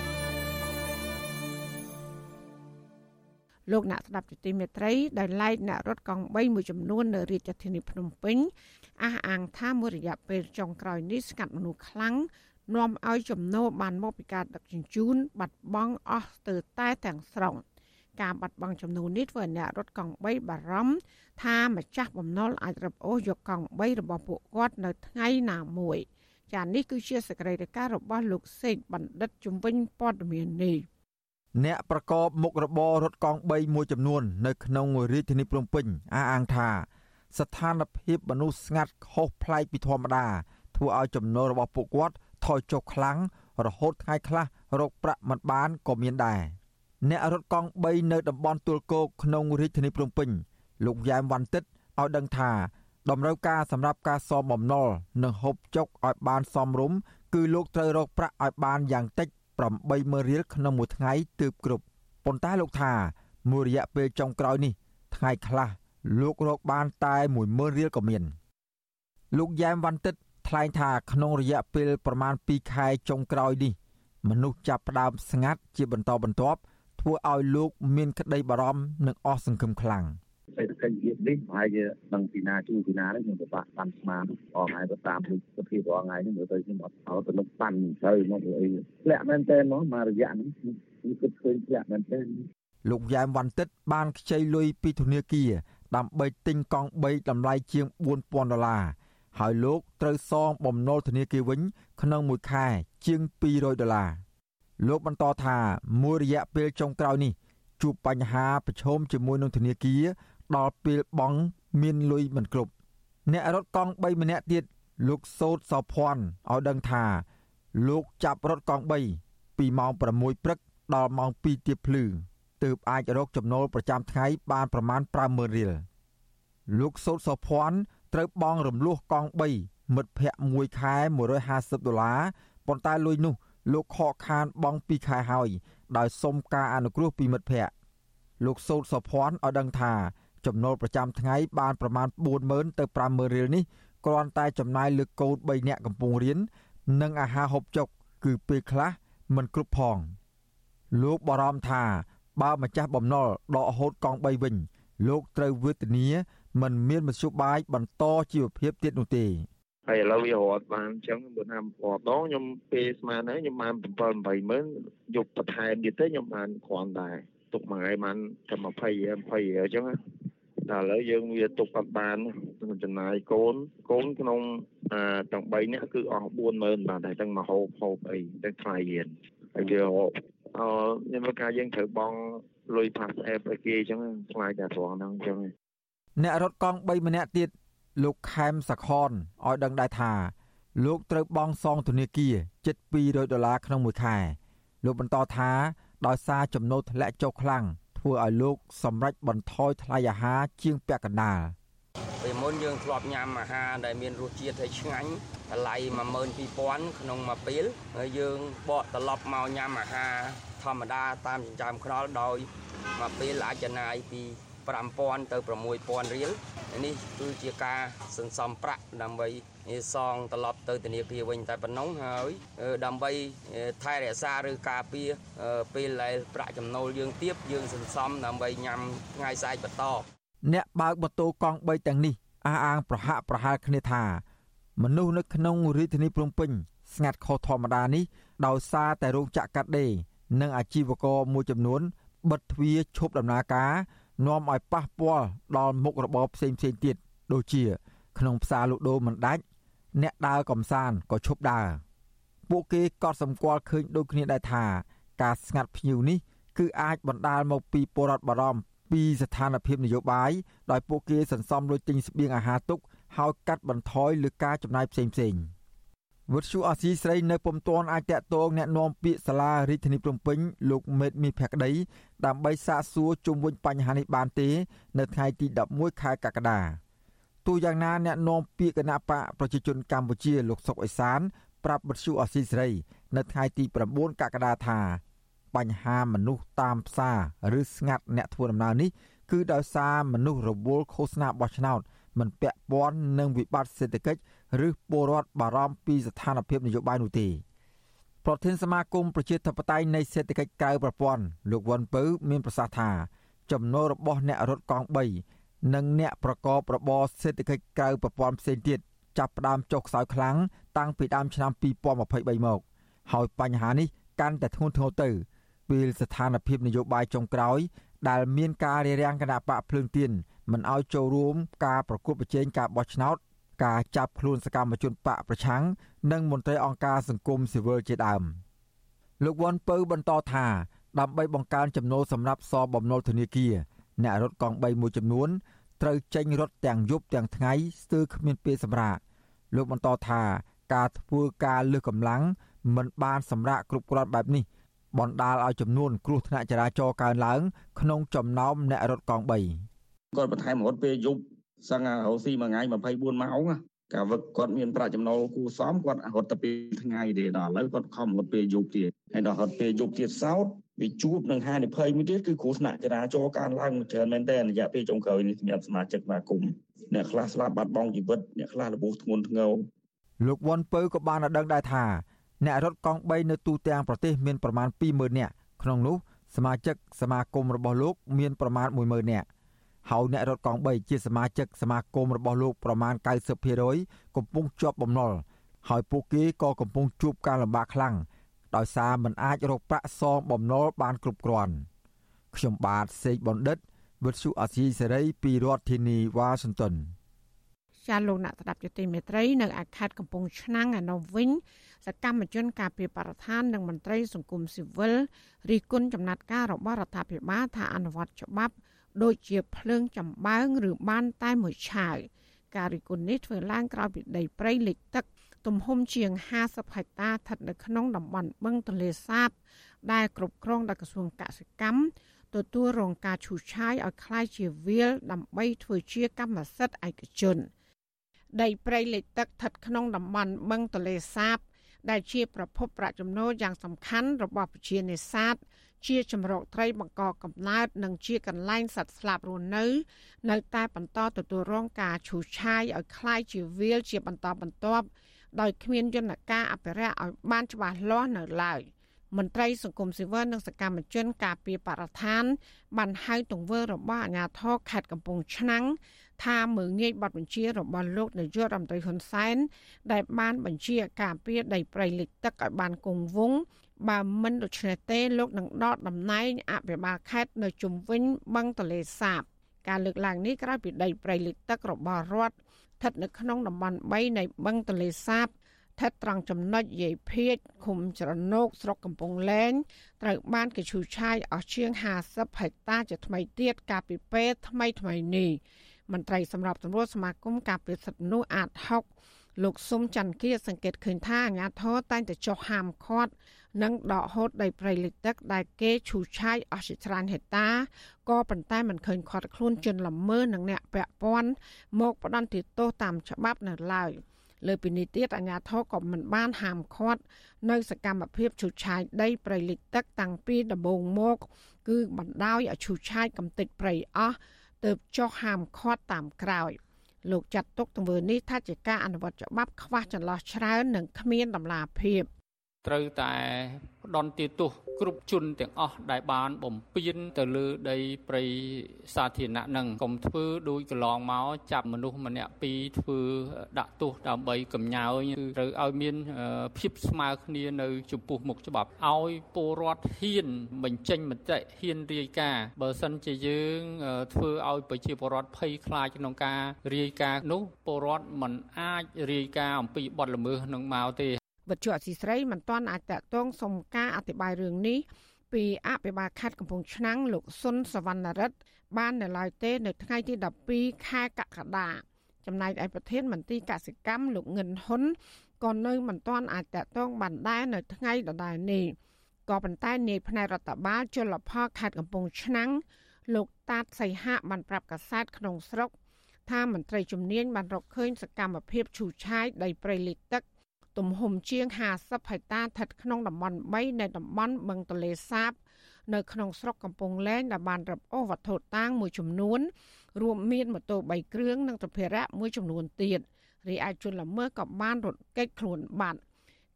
លោកអ្នកស្ដាប់ជាទីមេត្រីដែលឡែកអ្នករត់កង់3មួយចំនួននៅរាជធានីភ្នំពេញអះអាងថាមួយរយៈពេលចុងក្រោយនេះស្កាត់មនុស្សខ្លាំងនាំឲ្យចំណូលបានមកពីការដឹកជញ្ជូនបាត់បង់អស់ស្ទើរតែទាំងស្រុងការបាត់បង់ចំនួននេះធ្វើឲ្យអ្នករត់កង់3បារម្ភថាម្ចាស់បំណុលអាចរឹបអូសយកកង់3របស់ពួកគាត់នៅថ្ងៃណាមួយចានេះគឺជាសកម្មភាពរបស់លោកសេកបណ្ឌិតជំនាញព័ត៌មាននេះ អ្នកប្រកបមុខរបររថកង់3មួយចំនួន នៅក្នុងរាជធានីភ្នំពេញអះអាងថា ស្ថានភាពមនុស្សស្ងាត់ខុសប្លែកពីធម្មតាធ្វើឲ្យចំណូលរបស់ពួកគាត់ថយចុះខ្លាំងរហូតថ្ងៃខ្លះរកប្រាក់មិនបានក៏មានដែរអ្នករត់កង់3នៅតំបន់ទួលគោកក្នុងរាជធានីភ្នំពេញលោកយ៉ែមវ៉ាន់ទឹកឲ្យដឹងថាតម្រូវការសម្រាប់ការសងបំណុលនិងហូបចុកឲ្យបានសមរម្យគឺលោកត្រូវរកប្រាក់ឲ្យបានយ៉ាងតិច 80000រៀលក្នុងមួយថ្ងៃទើបគ្រប់ប៉ុន្តែលោកថាមួយរយៈពេលចុងក្រោយនេះថ្ងៃខ្លះលោករកបានតែ10000រៀលក៏មានលោកយ៉ែមវ៉ាន់ទឹកថ្លែងថាក្នុងរយៈពេលប្រមាណ2ខែចុងក្រោយនេះមនុស្សចាប់ផ្ដើមស្ងាត់ជាបន្តបន្ទាប់ធ្វើឲ្យលោកមានក្តីបារម្ភនិងអស់សង្ឃឹមខ្លាំង សេដ្ឋកិច្ចជាតិនេះប្រហែលជានឹងពីណាជួយពីណានេះខ្ញុំពិបាកបានស្មានអងហើយទៅតាមសភាពរងថ្ងៃនេះមើលទៅខ្ញុំអត់អត់ទៅនឹងប៉ាន់ទៅមកអីធ្លាក់មែនតើមកមករយៈនេះខ្ញុំគិតឃើញធ្លាក់មែនតើលោកយ៉ែមវ៉ាន់ទឹកបានខ្ចីលុយពីធនាគារដើម្បីទិញកង់3តម្លៃជាង4000ដុល្លារហើយលោកត្រូវសងបំណុលធនាគារវិញ ក្នុងមួយខែជាង200ដុល្លារលោកបន្តថាមួយរយៈពេលចុងក្រោយនេះជួបបញ្ហាប្រឈមជាមួយនឹងធនាគារ ដល់ពេលបង់មានលុយមិនគ្រប់អ្នករត់កង់3ម្នាក់ទៀតលោកសោតសោភ័ណ្ឌឲ្យដឹងថា លោកចាប់រត់កង់3ពីម៉ោង6ព្រឹកដល់ម៉ោង2ទៀបភ្លឺទើបអាចរកចំណូលប្រចាំថ្ងៃបានប្រមាណ50000រៀលលោកសោតសោភ័ណ្ឌត្រូវបង់រំលោះកង់3មិត្តភ័ក្តិមួយខែ150ដុល្លារប៉ុន្តែលុយនោះ លោកខកខានបង់2ខែហើយដោយសុំការអនុគ្រោះពីមិត្តភ័ក្តិលោកសោតសុភ័ណ្ឌឲ្យដឹងថា ចំណូលប្រចាំថ្ងៃបានប្រមាណ40000ទៅ50000រៀលនេះគ្រាន់តែចំណាយលើកូន3នាក់កំពុងរៀននិងអាហារហូបចុកគឺពេលខ្លះមិនគ្រប់ផង លោកបារម្ភថាបើម្ចាស់បំណុលដកហូតកង់3វិញ លោកត្រូវវេទនាមិនមានមធ្យោបាយបន្តជីវភាពទៀតនោះទេបហើយឥឡូវវារត់បានអញ្ចឹងបើថារត់ដងខ្ញុំពេលស្មានហើយខ្ញុំបាន7 8ម៉ឺនយកបន្ថែមទៀតទៅខ្ញុំបានគ្រាន់ដែរ ទុកមួយថ្ងៃបានតែ20 20អញ្ចឹងដល់ឥឡូវយើងវាទុកអត់បានចំណាយកូនកូនក្នុងអាទាំង3នាក់គឺអស់40000បាទតែទាំងមហូបហូបអីទាំងថ្លៃរៀនហើយវាអឺខ្ញុំថាយើងត្រូវបងលុយ pass app ឲ្យគេអញ្ចឹងថ្លៃតែត្រង់ហ្នឹងអញ្ចឹងអ្នករត់កង់3ម្នាក់ទៀតលោកខែមសខនឲ្យដឹងដែរថាលោកត្រូវបង់សងធនាគារជិត200ដុល្លារក្នុងមួយខែលោកបន្តថា ដោយសារចំណូលធ្លាក់ចុះខ្លាំងធ្វើឲ្យលោកសម្រេចបន្ថយថ្លៃអាហារជាងពាក់កណ្ដាលពីមុនយើងធ្លាប់ញ៉ាំអាហារដែលមានរសជាតិហើយឆ្ងាញ់តម្លៃ12000ក្នុងមួយពេលហើយយើងបកត្រឡប់មកញ៉ាំអាហារធម្មតាតាមចិញ្ចើមខ្នល់ដោយមួយពេលអាចចំណាយពី 5000ទៅ6000រៀលនេះគឺជាការសន្សំប្រាក់ដើម្បីសងត្រឡប់ទៅធនាគារវិញតែប៉ុណ្ណឹងហើយដើម្បីថែរក្សាឬការពារពេលដែលប្រាក់ចំណូលយើងទៀបយើងសន្សំដើម្បីញ៉ាំថ្ងៃស្អែកបន្តអ្នកបើកម៉ូតូកង់3ទាំងនេះអះអាងប្រហាក់ប្រហែលគ្នាថា មនុស្សនៅក្នុងរាជធានីភ្នំពេញស្ងាត់ខុសធម្មតានេះដោយសារតែរោងចក្រកាត់ដេរនិងអាជីវករមួយចំនួនបិទទ្វារឈប់ដំណើរការ នាំឲ្យប៉ះពាល់ដល់មុខរបរផ្សេងផ្សេងទៀតដូចជា ក្នុងផ្សារលក់ដូរមិនដាច់អ្នកដើរកំសាន្តក៏ឈប់ដើរពួកគេក៏សម្គាល់ឃើញដូចគ្នាដែរថាការស្ងាត់ភ្ញៀវនេះគឺអាចបណ្ដាលមកពីពលរដ្ឋបារម្ភពីស្ថានភាពនយោបាយដោយពួកគេសន្សំលុយទិញស្បៀងអាហារទុកហើយកាត់បន្ថយលើការចំណាយផ្សេងផ្សេង វត្តឈូអាស៊ីស្រីនៅពុំទាន់អាចតាក់ទងแนะនាំពាក្យសាលារាជធានីភ្នំពេញលោកមេតមីភក្តីដើម្បីសាកសួរជុំវិញបញ្ហានេះបានទេ នៅថ្ងៃទី11ខែកក្កដាទោះយ៉ាងណាអ្នកនាំពាក្យគណៈបកប្រជាជនកម្ពុជាលោកសុកអេសាន ប្រាប់បទសុអាស៊ីសេរី នៅថ្ងៃទី9កក្កដាថាបញ្ហាមនុស្សតាមផ្សារឬស្ងាត់អ្នកធ្វើដំណើរនេះគឺដោយសារមនុស្សរវល់ឃោសនាបោះឆ្នោតមិនពាក់ព័ន្ធនឹងវិបត្តិសេដ្ឋកិច្ច ឬពលរដ្ឋបារម្ភពីស្ថានភាពនយោបាយនោះទេប្រធានសមាគមប្រជាធិបតេយ្យនៃសេដ្ឋកិច្ចក្រៅប្រព័ន្ធលោកវ៉ាន់ពៅមានប្រសាសន៍ថា ចំណូលរបស់អ្នករត់កង់3និងអ្នកប្រកបរបរសេដ្ឋកិច្ចក្រៅប្រព័ន្ធផ្សេងទៀតចាប់ផ្ដើមចុះខ្សោយខ្លាំងតាំងពីដើមឆ្នាំ2023មកហើយបញ្ហានេះកាន់តែធ្ងន់ធ្ងរទៅពេលស្ថានភាពនយោបាយចុងក្រោយ ដែលមានការរារាំងគណៈបកភ្លើងទៀនមិនឲ្យចូលរួមការប្រគល់ប្រជែងការបោះឆ្នោត ការចាប់ខ្លួនសកម្មជនបកប្រឆាំងនិងមន្ត្រីអង្គការសង្គមស៊ីវិលជាដើមលោកវ៉ាន់ពៅបន្តថាដើម្បីបង្កើនចំណូលសម្រាប់សបំណុលធនាគារអ្នករត់កង់3មួយចំនួនត្រូវចេញរត់ទាំងយប់ទាំងថ្ងៃស្ទើរគ្មានពេលសម្រាកលោកបន្តថាការធ្វើការលើសកម្លាំងមិនបានសម្រាកគ្រប់គ្រាន់បែបនេះបណ្ដាលឲ្យចំនួនគ្រោះថ្នាក់ចរាចរណ៍កើនឡើង ក្នុងចំណោមអ្នករត់កង់3គាត់បន្ថែមរត់ពេលយប់ សឹងរស់ស៊ីមួយថ្ងៃ24ម៉ោងកាវឹកគាត់មានប្រាក់ចំណូលគូសំគាត់រត់ទៅពេលថ្ងៃទេដល់ឥឡូវគាត់ខំរត់ពេលយប់ទៀតហើយដល់រត់ពេលយប់ទៀតសោតវាជួបនឹងហានិភ័យមួយទៀតគឺគ្រោះថ្នាក់ចរាចរណ៍កើនឡើងច្រើនមែនទែនរយៈពេលចុងក្រោយនេះសម្រាប់សមាជិកសមាគមអ្នកខ្លះស្លាប់បាត់បង់ជីវិតអ្នកខ្លះរបួសធ្ងន់ធ្ងរលោកវ៉ាន់ពៅក៏បានឲ្យដឹងដែរថាអ្នករត់កង់3នៅទូទាំងប្រទេសមានប្រមាណ20000នាក់ក្នុងនោះសមាជិកសមាគមរបស់លោកមានប្រមាណ10000នាក់ ហើយអ្នករត់កង់3ជាសមាជិកសមាគមរបស់លោកប្រមាណ90%កំពុងជាប់បំណុលហើយពួកគេក៏កំពុងជួបការលំបាកខ្លាំងដោយសារមិនអាចរកប្រាក់សងបំណុលបានគ្រប់គ្រាន់ខ្ញុំបាទសេកបណ្ឌិតវិទ្យុអាស៊ីសេរីពីរដ្ឋធានីវ៉ាស៊ីនតោនចាលោកអ្នកស្ដាប់យុតិមេត្រីនៅអាខេតកំពង់ឆ្នាំងឯនោះវិញសកម្មជនការពារបរិស្ថាននិងមន្ត្រីសង្គមស៊ីវិលរិះគន់ចំណាត់ការរបស់រដ្ឋាភិបាលថាអនុវត្តច្បាប់ ដូចជាភ្លើងចម្បើងឬបានតែមួយឆាវការរិះគន់នេះធ្វើឡើងក្រោយពីដីព្រៃលិចទឹកទំហំជាង50ហិកតាស្ថិតនៅក្នុងតំបន់បឹងទន្លេសាបដែលគ្រប់គ្រងដោយក្រសួងកសិកម្មទទួលរងការឈូសឆាយឲ្យคล้ายជាវាលដើម្បីធ្វើជាកម្មសិទ្ធិឯកជន ដីព្រៃលិចទឹកស្ថិតក្នុងតំបន់បឹងទន្លេសាបដែលជាប្រភពប្រាក់ចំណូលយ៉ាងសំខាន់របស់ប្រជានេសាទ ជាចម្រោកត្រីបង្កកំណើតនិងជាកន្លែងសត្វស្លាបរស់នៅ នៅតែបន្តទទួលរងការឈូសឆាយឲ្យคล้ายជាវាលជាបន្តបន្ទាប់ដោយគ្មានយន្តការអភិរក្សឲ្យបានច្បាស់លាស់នៅឡើយមន្ត្រីសង្គមស៊ីវិលនិងសកម្មជនការពារបរិស្ថានបានហៅទង្វើរបស់អាជ្ញាធរខេត្តកំពង់ឆ្នាំង ថាមើងងាយបទបញ្ជារបស់លោកនាយករដ្ឋមន្ត្រីហ៊ុនសែនដែលបានបញ្ជាការពារដីព្រៃលិចទឹកឲ្យបានគង់វង្ស បើមិនដូច្នេះទេលោកនឹងដកតំណែងអភិបាលខេត្តនៅជុំវិញបឹងទលេសាប ការលើកឡើងនេះក្រោយពីដីព្រៃលិចទឹករបស់រដ្ឋស្ថិតនៅក្នុងតំបន់3នៃបឹងទលេសាបស្ថិតត្រង់ចំណុចយាយភៀកឃុំច្រណោកស្រុកកំពង់លែងត្រូវបានគេឈូសឆាយអស់ជាង50ហិកតាជាថ្មីទៀតកាលពីពេលថ្មីថ្មីនេះមន្ត្រីសម្របសម្រួលសមាគមការពារសិទ្ធិមនុស្សអាត6លោកស៊ុំច័ន្ទគាសង្កេតឃើញថាអាញាធរតែងតែចុះហាមឃាត់ និងដកហូតដីព្រៃលិចទឹកដែលគេឈូសឆាយអស់ជាច្រើនហិកតាក៏ប៉ុន្តែមិនឃើញខាត់ខ្លួនជនល្មើសនិងអ្នកពាក់ព័ន្ធមកផ្ដន្ទាទោសតាមច្បាប់នៅឡើយលើពីនេះទៀតអាជ្ញាធរក៏មិនបានហាមឃាត់នៅសកម្មភាពឈូសឆាយដីព្រៃលិចទឹកតាំងពីដំបូងមក គឺបណ្ដោយឲ្យឈូសឆាយកំទេចព្រៃអស់ទើបចុះហាមឃាត់តាមក្រោយលោកចាត់ទុកទង្វើនេះថាជាការអនុវត្តច្បាប់ខ្វះចន្លោះច្រើននិងគ្មានតម្លាភាព ត្រូវតែផ្ដន់ទាទោសគ្រប់ជនទាំងអស់ដែលបានបំពេញទៅលើដីព្រៃសាធារណៈនឹងកុំធ្វើដូចកន្លងមកចាប់មនុស្សម្នាក់ពីរធ្វើដាក់ទោសដើម្បីកំញើគឺត្រូវឲ្យមានភាពស្មើគ្នានៅចំពោះមុខច្បាប់ឲ្យពលរដ្ឋហ៊ានបញ្ចេញមតិហ៊ានរាយការណ៍បើសិនជាយើងធ្វើឲ្យប្រជាពលរដ្ឋភ័យខ្លាចក្នុងការរាយការណ៍នោះពលរដ្ឋមិនអាចរាយការណ៍អំពីបទល្មើសនឹងមកទេ វិទ្យុអសីស្រីមិនទាន់អាចតតងសុំការអធិប្បាយរឿងនេះពីអភិបាលខេត្តកំពង់ឆ្នាំងលោកសុនសវណ្ណរិទ្ធបាននៅឡើយទេ នៅថ្ងៃទី12ខែកក្កដាចំណែកឯប្រធានមន្ត្រីកសិកម្មលោកងិនហ៊ុនក៏នៅមិនទាន់អាចតតងបានដែរនៅថ្ងៃដដែលនេះក៏ប៉ុន្តែនាយផ្នែករដ្ឋបាលជលផលខេត្តកំពង់ឆ្នាំងលោកតាតសីហៈបានប្រាប់កាសែតក្នុងស្រុកថាមន្ត្រីជំនាញបានរកឃើញសកម្មភាពឈូសឆាយដីព្រៃលិចទឹក ទំហំជាង50ហិកតាស្ថិតក្នុងតំបន់3នៃតំបន់បឹងទលេសាប នៅក្នុងស្រុកកំពង់លែងដែលបានរឹបអូសវត្ថុតាងមួយចំនួន រួមមានម៉ូតូ3គ្រឿងនិងសម្ភារៈមួយចំនួនទៀតរីឯជនល្មើសក៏បានរត់គេចខ្លួនបាត់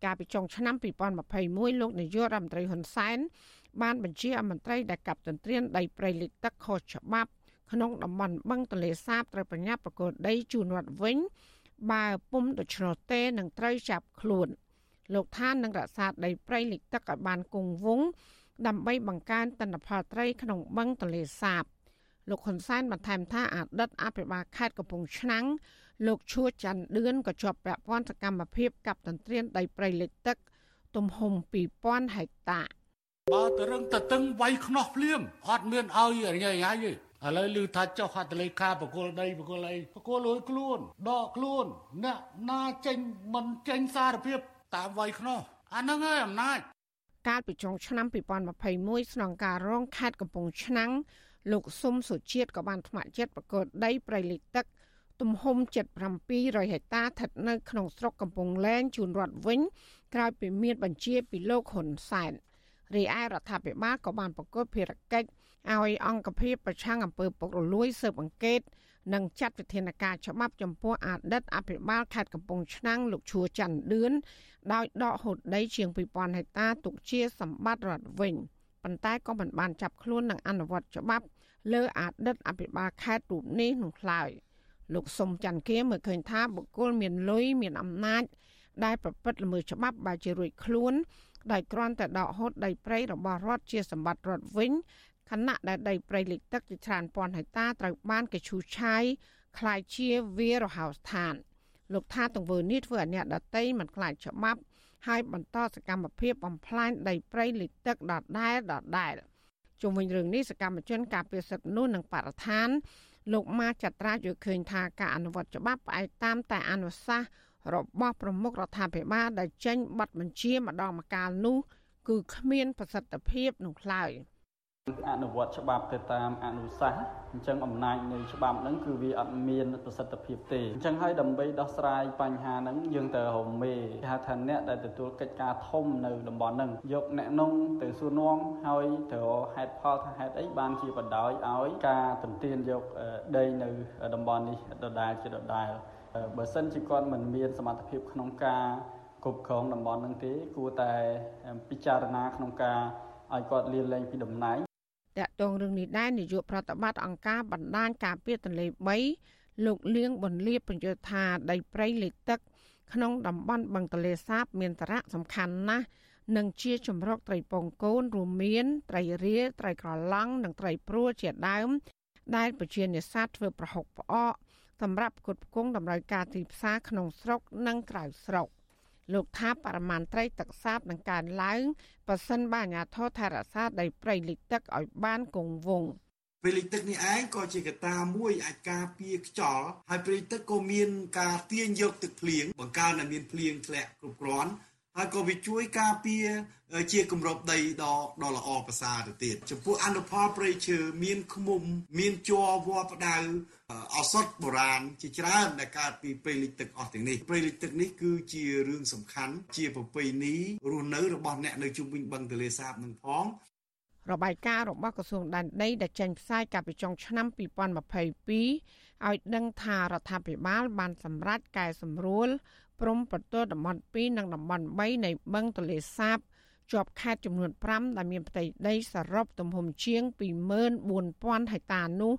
កាលពីចុងឆ្នាំ2021លោកនាយករដ្ឋមន្ត្រីហ៊ុនសែនបានបញ្ជាឲ្យមន្ត្រីដែលកាប់ទន្ទ្រានដីព្រៃលិចទឹកខុសច្បាប់ក្នុងតំបន់បឹងទន្លេសាបត្រូវប្រញាប់ប្រកួតដីជូនរដ្ឋវិញ បើពុំដូច្នោះទេនឹងត្រូវចាប់ខ្លួនលោកថានឹងរក្សាដីព្រៃលិចទឹកឲ្យបានគង់វង្សដើម្បីបង្កើនទិន្នផលត្រីក្នុងបឹងទន្លេសាបលោកហ៊ុនសែនបន្ថែមថាអតីតអភិបាលខេត្តកំពង់ឆ្នាំងលោកឈួចច័ន្ទឌឿនក៏ជាប់ពាក់ព័ន្ធសកម្មភាពកັບទន្ទ្រានដីព្រៃលិចទឹក ទំហំ2000ហិកតាបើតរឹងតតឹងវាយខ្នោះភ្លៀងអត់មានឲ្យរញ៉ៃហើយទេ ឥឡូវឮថាចុះហត្ថលេខាបកគលដីបកគលអីបកគលលួយខ្លួនដកខ្លួនអ្នកណាចេញមិនចេញសារភាពតាមវាយខ្នោះអាហ្នឹងហើយអំណាចកាលពីចុងឆ្នាំ2021ស្នងការរងខេត្តកំពង់ឆ្នាំងលោកស៊ុំសុជាតិក៏បានថ្មចិត្តបកគលដីប្រៃលិចទឹកទំហំ7700ហិកតាស្ថិតនៅក្នុងស្រុកកំពង់លែងជូនរដ្ឋវិញក្រោយពីមានបញ្ជាពីលោកហ៊ុនសែនរីឯរដ្ឋាភិបាលក៏បានប្រកួតភារកិច្ច ឲ្យអង្គភាពប្រឆាំងអំពើពុករលួយស៊ើបអង្កេតនិងចាត់វិធានការច្បាប់ចំពោះអតីតអភិបាលខេត្តកំពង់ឆ្នាំងលោកឈួរច័ន្ទឌឿនដោយដកហូតដីជាង2000ហិកតាទុកជាសម្បត្តិរដ្ឋវិញប៉ុន្តែក៏មិនបានចាប់ខ្លួននិងអនុវត្តច្បាប់លើអតីតអភិបាលខេត្តរូបនេះនោះឡើយលោកសុំច័ន្ទគៀមើលឃើញថាបុគ្គលមានលុយមានអំណាចដែលប្រព្រឹត្តល្មើសច្បាប់បែរជារួចខ្លួនដោយគ្រាន់តែដកហូតដីព្រៃរបស់រដ្ឋជាសម្បត្តិរដ្ឋវិញ ខណៈដែលដីព្រៃលិចទឹកជាច្រើនពាន់ហិកតាត្រូវបានគេឈូសឆាយคล้ายជាវារហោស្ថាន លោកថាទង្វើនេះធ្វើឲ្យអ្នកដតីមិនខ្លាចច្បាប់ហើយបន្តសកម្មភាពបំផ្លាញដីព្រៃលិចទឹកដដែលដដែលជុំវិញរឿងនេះសកម្មជនការពារសិទ្ធិមនុស្សនិងបរិស្ថាន លោកម៉ាចត្រាយល់ឃើញថាការអនុវត្តច្បាប់ផ្អែកតាមតែអនុសាសន៍របស់ប្រមុខរដ្ឋាភិបាលដែលចេញប័ណ្ណបញ្ជាម្ដងម្កាលនោះ គឺគ្មានប្រសិទ្ធភាពនោះឡើយ។ អនុវត្តច្បាប់ទៅតាមអនុសាសន៍អញ្ចឹងអំណាចនៃច្បាប់ហ្នឹងគឺវាអត់មានប្រសិទ្ធភាពទេអញ្ចឹងហើយដើម្បីដោះស្រាយបញ្ហាហ្នឹងយើងត្រូវរមេគេហៅថាអ្នកដែលទទួលកិច្ចការធំនៅតំបន់ហ្នឹងយកអ្នកនោះទៅសួរនាំហើយត្រូវហេតុផលថាហេតុអីបានជាបដ ாய் ឲ្យការទន្ទានយកដីនៅតំបន់នេះដដែលជាដដែលបើសិនជាគាត់មិនមានសមត្ថភាពក្នុងការគ្រប់គ្រងតំបន់ហ្នឹងទេគួរតែពិចារណាក្នុងការឲ្យគាត់លាលែងពីតំណែង តកតងរឿងនេះដែរនាយកប្រតិបត្តិអង្គការបណ្ដាញការពារទន្លេលោកលៀងបន្លាបញ្ជាថាដីព្រៃលិចទឹក ក្នុងតំបន់បឹងទលេសាប មានសារៈសំខាន់ណាស់និងជាជំរកត្រីពងកូនរួមមាន ត្រីរៀលត្រីក្រឡង់និងត្រីព្រួលជាដើម ដែលប្រជានេសាទធ្វើប្រហុកផ្អកសម្រាប់ផ្គត់ផ្គង់តម្រូវការទីផ្សារក្នុងស្រុកនិងក្រៅស្រុក លោកថាបរិមាណត្រីទឹកសាបនឹងកើនឡើងប៉ះសិនបើអាជ្ញាធរថែរក្សាដីព្រៃលិចទឹកឲ្យបានគង់វង្សព្រៃលិចទឹកនេះឯងក៏ជាកត្តាមួយអាចការពារខ្យល់ហើយព្រៃទឹកក៏មានការទាញយកទឹកភ្លៀងបង្កើនឲ្យមានភ្លៀងធ្លាក់គ្រប់គ្រាន់ ហើយក៏វាជួយការពារជាគម្របដីដ៏ដ៏ល្អប្រសើរទៅទៀតចំពោះអនុផលព្រៃឈើមានឃ្មុំ មានជ័រវល្លិផ្ដៅឱសថបុរាណជាច្រើនដែលកើតពីព្រៃលិចទឹកអស់ទាំងនេះព្រៃលិចទឹកនេះគឺជារឿងសំខាន់ ជាប្រពៃណីរស់នៅរបស់អ្នកនៅជុំវិញបឹងទន្លេសាបនឹងផងរបាយការណ៍របស់ក្រសួងដែនដីដែលចេញផ្សាយកាលពីចុងឆ្នាំ2022ឲ្យដឹងថារដ្ឋាភិបាលបានសម្រេចកែសម្រួល ព្រំប្រទល់តំបន់2និងតំបន់3នៃបឹងទន្លេសាបជាប់ខេត្តចំនួន5ដែលមានផ្ទៃដីសរុបទំហំជាង24000ហិកតានោះ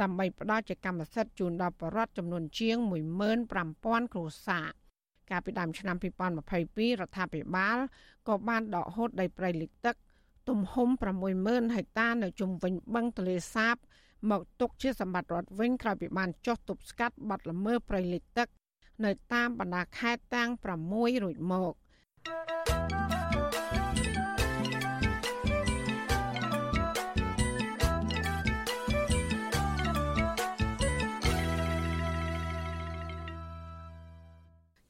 ដើម្បីផ្ដល់ជាកម្មសិទ្ធិជូនដល់ប្រជាពលរដ្ឋចំនួនជាង15000គ្រួសារកាលពីដើមឆ្នាំ2022រដ្ឋាភិបាលក៏បានដកហូតដីព្រៃលិចទឹក ទំហំ60000ហិកតានៅជុំវិញបឹងទន្លេសាបមកទុកជាសម្បត្តិរដ្ឋវិញក្រោយពីបានចុះទប់ស្កាត់បាត់ល្មើសព្រៃលិចទឹក នៅតាមបណ្ដាខេត្តទាំង6រួចមក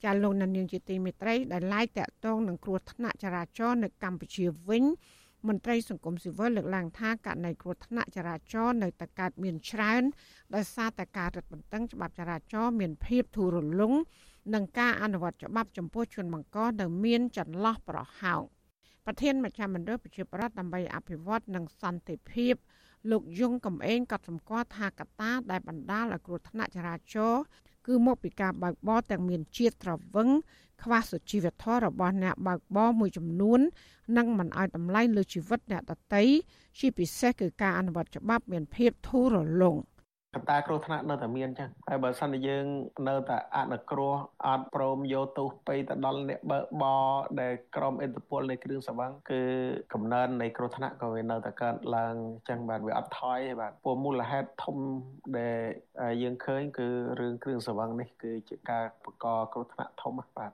ចាលោកនានីជាទីមេត្រីដែលឡាយតាក់ទងនឹងគ្រោះថ្នាក់ចរាចរណ៍នៅកម្ពុជាវិញ មន្ត្រីសង្គមស៊ីវិលលើកឡើងថាករណីគ្រោះថ្នាក់ចរាចរណ៍នៅតែកើតមានច្រើនដោយសារតែការរឹតបន្តឹងច្បាប់ចរាចរណ៍មានភាពធូររលុងនិងការអនុវត្តច្បាប់ចំពោះជនបង្កនៅមានចន្លោះប្រហោងប្រធានមជ្ឈមណ្ឌលប្រជាប្រដ្ឋដើម្បីអភិវឌ្ឍនិងសន្តិភាពលោកយងកំឯងក៏សម្គាល់ថាកត្តាដែលបណ្ដាលឲ្យគ្រោះថ្នាក់ចរាចរណ៍ គឺមកពីការបើកបរទាំងមានជាតិត្រវឹងខ្វះសុជីវធម៌របស់អ្នកបើកបរមួយចំនួន និងមិនឲ្យតម្លៃលើជីវិតអ្នកដទៃជាពិសេសគឺការអនុវត្តច្បាប់មានភាពធូររលុង។ កត្តាគ្រោះថ្នាក់នៅតែមានចឹងហើយបើសិនជាយើងនៅតែអនុគ្រោះអត់ព្រមយកទោសទៅទៅដល់អ្នកបើកបរដែលក្រុមអិទ្ធិពលនៃគ្រឿងសង្វឹងគឺកំណើននៃគ្រោះថ្នាក់ក៏វានៅតែកើតឡើងចឹងបាទវាអត់ថយទេបាទព្រោះមូលហេតុធំដែលយើងឃើញគឺរឿងគ្រឿងសង្វឹងនេះគឺជាការបង្កគ្រោះថ្នាក់ធំបាទ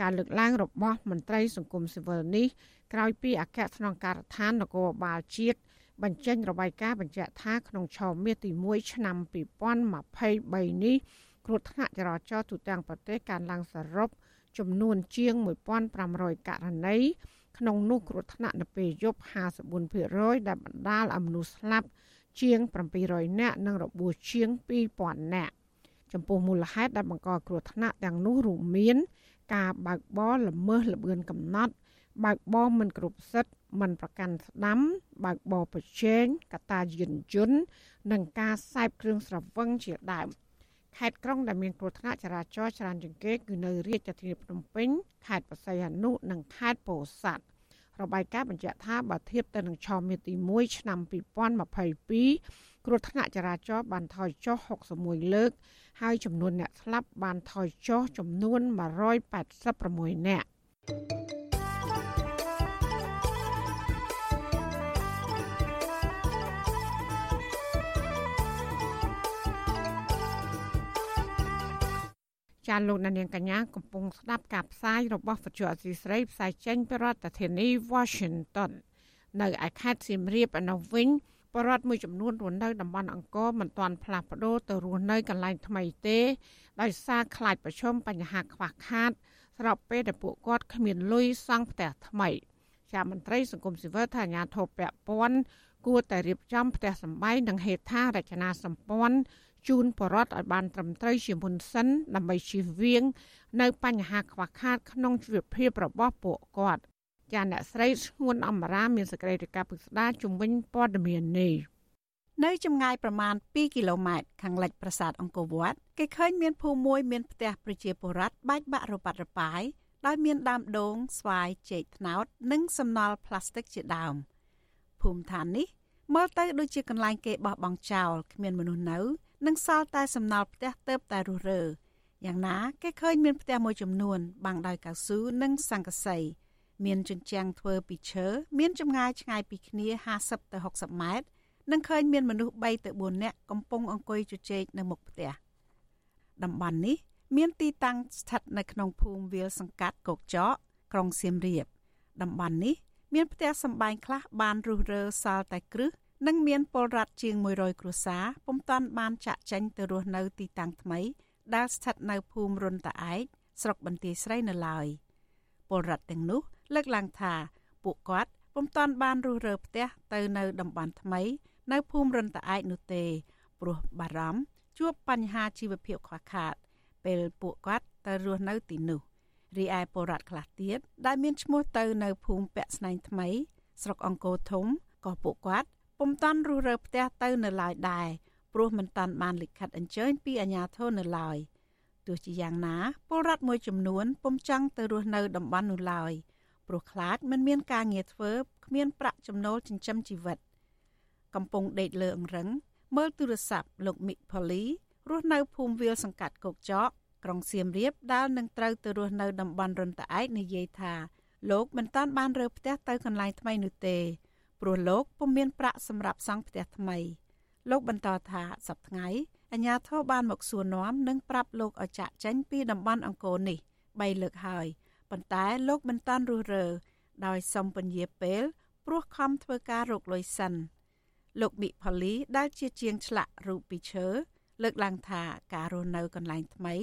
ការលើកឡើងរបស់មន្ត្រីសង្គមស៊ីវិលនេះក្រោយពីអគ្គស្នងការដ្ឋាននគរបាលជាតិ បញ្ចេញរបាយការណ៍បញ្ជាក់ថាក្នុងឆមាសទី1ឆ្នាំ2023នេះគ្រោះថ្នាក់ចរាចរណ៍ទូទាំងប្រទេសកើនឡើងសរុបចំនួនជាង1500ករណីក្នុងនោះគ្រោះថ្នាក់នៅពេលយប់54%ដែលបណ្ដាលឲ្យមនុស្សស្លាប់ជាង700នាក់និងរបួសជាង2000នាក់ចំពោះមូលហេតុដែលបង្កគ្រោះថ្នាក់ទាំងនោះរួមមាន ការបើកបរល្មើសល្បឿនកំណត់បើកបរមិនគ្រប់សិទ្ធិ មិនប្រកាន់ស្ដាំបើកបរប្រជែងកតាយានយន្តនិងការសែបគ្រឿងស្រវឹងជាដើមខេត្តក្រុងដែលមានគ្រោះថ្នាក់ចរាចរណ៍ច្រើនជាងគេគឺនៅរាជធានីភ្នំពេញខេត្តបរសៃអនុនិងខេត្តពោធិ៍សាត់របាយការណ៍បញ្ជាក់ថាបើធៀបទៅនឹងឆមាសទី1ឆ្នាំ2022គ្រោះថ្នាក់ចរាចរណ៍បានថយចុះ61លើក ហើយចំនួនអ្នកស្លាប់បានថយចុះចំនួន186នាក់ ចាលោកនាងកញ្ញាកំពុងស្ដាប់ការផ្សាយរបស់វិទ្យុអសីស្រីផ្សាយចេញពីរដ្ឋធានី Washington នៅឯខេត្តសៀមរាបឯនោះវិញបរដ្ឋមួយចំនួនរស់នៅតំបន់អង្គរមិនទាន់ផ្លាស់ប្ដូរទៅរស់នៅកន្លែងថ្មីទេ ដោយសារខ្លាចប្រឈមបញ្ហាខ្វះខាត ស្របពេលដែលពួកគាត់គ្មានលុយសង់ផ្ទះថ្មីជាមន្ត្រីសង្គមស៊ីវិលថាអាញាធិបពពាន់គួរតែរៀបចំផ្ទះសម្បែងនិងហេដ្ឋារចនាសម្ព័ន្ធ ជូនបរដ្ឋឲ្យបានត្រឹមត្រូវជាមុនសិនដើម្បីជៀសវាង នៅបញ្ហាខ្វះខាតក្នុងជីវភាពរបស់ពួកគាត់ចាអ្នកស្រីស្ងួនអមរាមានសេចក្តីរាយការណ៍ពិស្ដារជំវិញព័ត៌មាននេះនៅចម្ងាយប្រមាណ2គីឡូម៉ែត្រខាងលិចប្រាសាទអង្គរវត្តគេឃើញមានភូមិមួយមានផ្ទះប្រជាពលរដ្ឋបែកបាក់រប៉ាត់រប៉ាយដោយមានដើមដូងស្វាយចេកត្នោត និងសំណល់ផ្លាស្ទិកជាដើមភូមិឋាននេះមើលទៅដូចជាកន្លែងគេបោះបង់ចោលគ្មានមនុស្សនៅ និងសល់តែសំណល់ផ្ទះទៅតែរុះរើយ៉ាងណាគេឃើញមានផ្ទះមួយចំនួន បាំងដោយកៅស៊ូនិងសង្កសី មានជញ្ជាំងធ្វើពីឈើមានចម្ងាយឆ្ងាយពីគ្នា50ទៅ60ម៉ែត្រនិងឃើញមានមនុស្ស3ទៅ4នាក់កំពុងអង្គុយជជែកនៅមុខផ្ទះតំបន់នេះ មានទីតាំងស្ថិតនៅក្នុងភូមិវាលសង្កាត់កោកចកក្រុងសៀមរាបតំបន់នេះ មានផ្ទះសម្បែងខ្លះបានរុះរើសល់តែគ្រឹះ និងមានពលរដ្ឋជាង100គ្រួសារពុំតាន់បានចាក់ចេញទៅរស់នៅទីតាំងថ្មី ដែលស្ថិតនៅភូមិរុនតាឯកស្រុកបន្ទាយស្រីនៅឡើយពលរដ្ឋទាំងនោះលើកឡើងថាពួកគាត់ពុំតាន់បានរុះរើផ្ទះទៅនៅតំបន់ថ្មី នៅភូមិរិនតាឯកនោះទេព្រោះបារម្ភជួបបញ្ហាជីវភាពខ្វះខាត ពេលពួកគាត់ទៅរស់នៅទីនោះរីឯពលរដ្ឋខ្លះទៀតដែលមានឈ្មោះទៅនៅភូមិពាក់ស្នែងថ្មី ស្រុកអង្គរធំក៏ពួកគាត់ ពុំតាន់រស់រើផ្ទះទៅនៅឡើយដែរព្រោះមិនតាន់បានលិខិតអញ្ជើញពីអាជ្ញាធរនៅឡើយទោះជាយ៉ាងណាពលរដ្ឋមួយចំនួនពុំចង់ទៅរស់នៅតំបន់នោះឡើយព្រោះខ្លាចមិនមានការងារធ្វើគ្មានប្រាក់ចំណូលចិញ្ចឹមជីវិត កំពុងដេកលើអង្រឹងមើលទូរស័ព្ទលោកមីកផូលីរស់នៅភូមិវាលសង្កាត់កោកចកក្រុងសៀមរាបដែលនឹងត្រូវទៅរស់នៅតំបន់រុនតាឯកនិយាយថាលោកមិនតាន់បានរើផ្ទះទៅកន្លែងថ្មីនោះទេ ព្រោះលោកពុំមានប្រាក់សម្រាប់សង់ផ្ទះថ្មី លោកបន្តថាសប្តាហ៍អាញាធរបានមកសួរនាំនិងប្រាប់លោកឲ្យចាក់ចេញពីតំបន់អង្គរនេះ3លើកហើយប៉ុន្តែលោកមិនតាន់រស់រើដោយសំពញាពេលព្រោះខំធ្វើការរកលុយសិនលោកមីផូលីដែលជាជាងឆ្លាក់រូបពីឈើលើកឡើងថាការរស់នៅកន្លែងថ្មី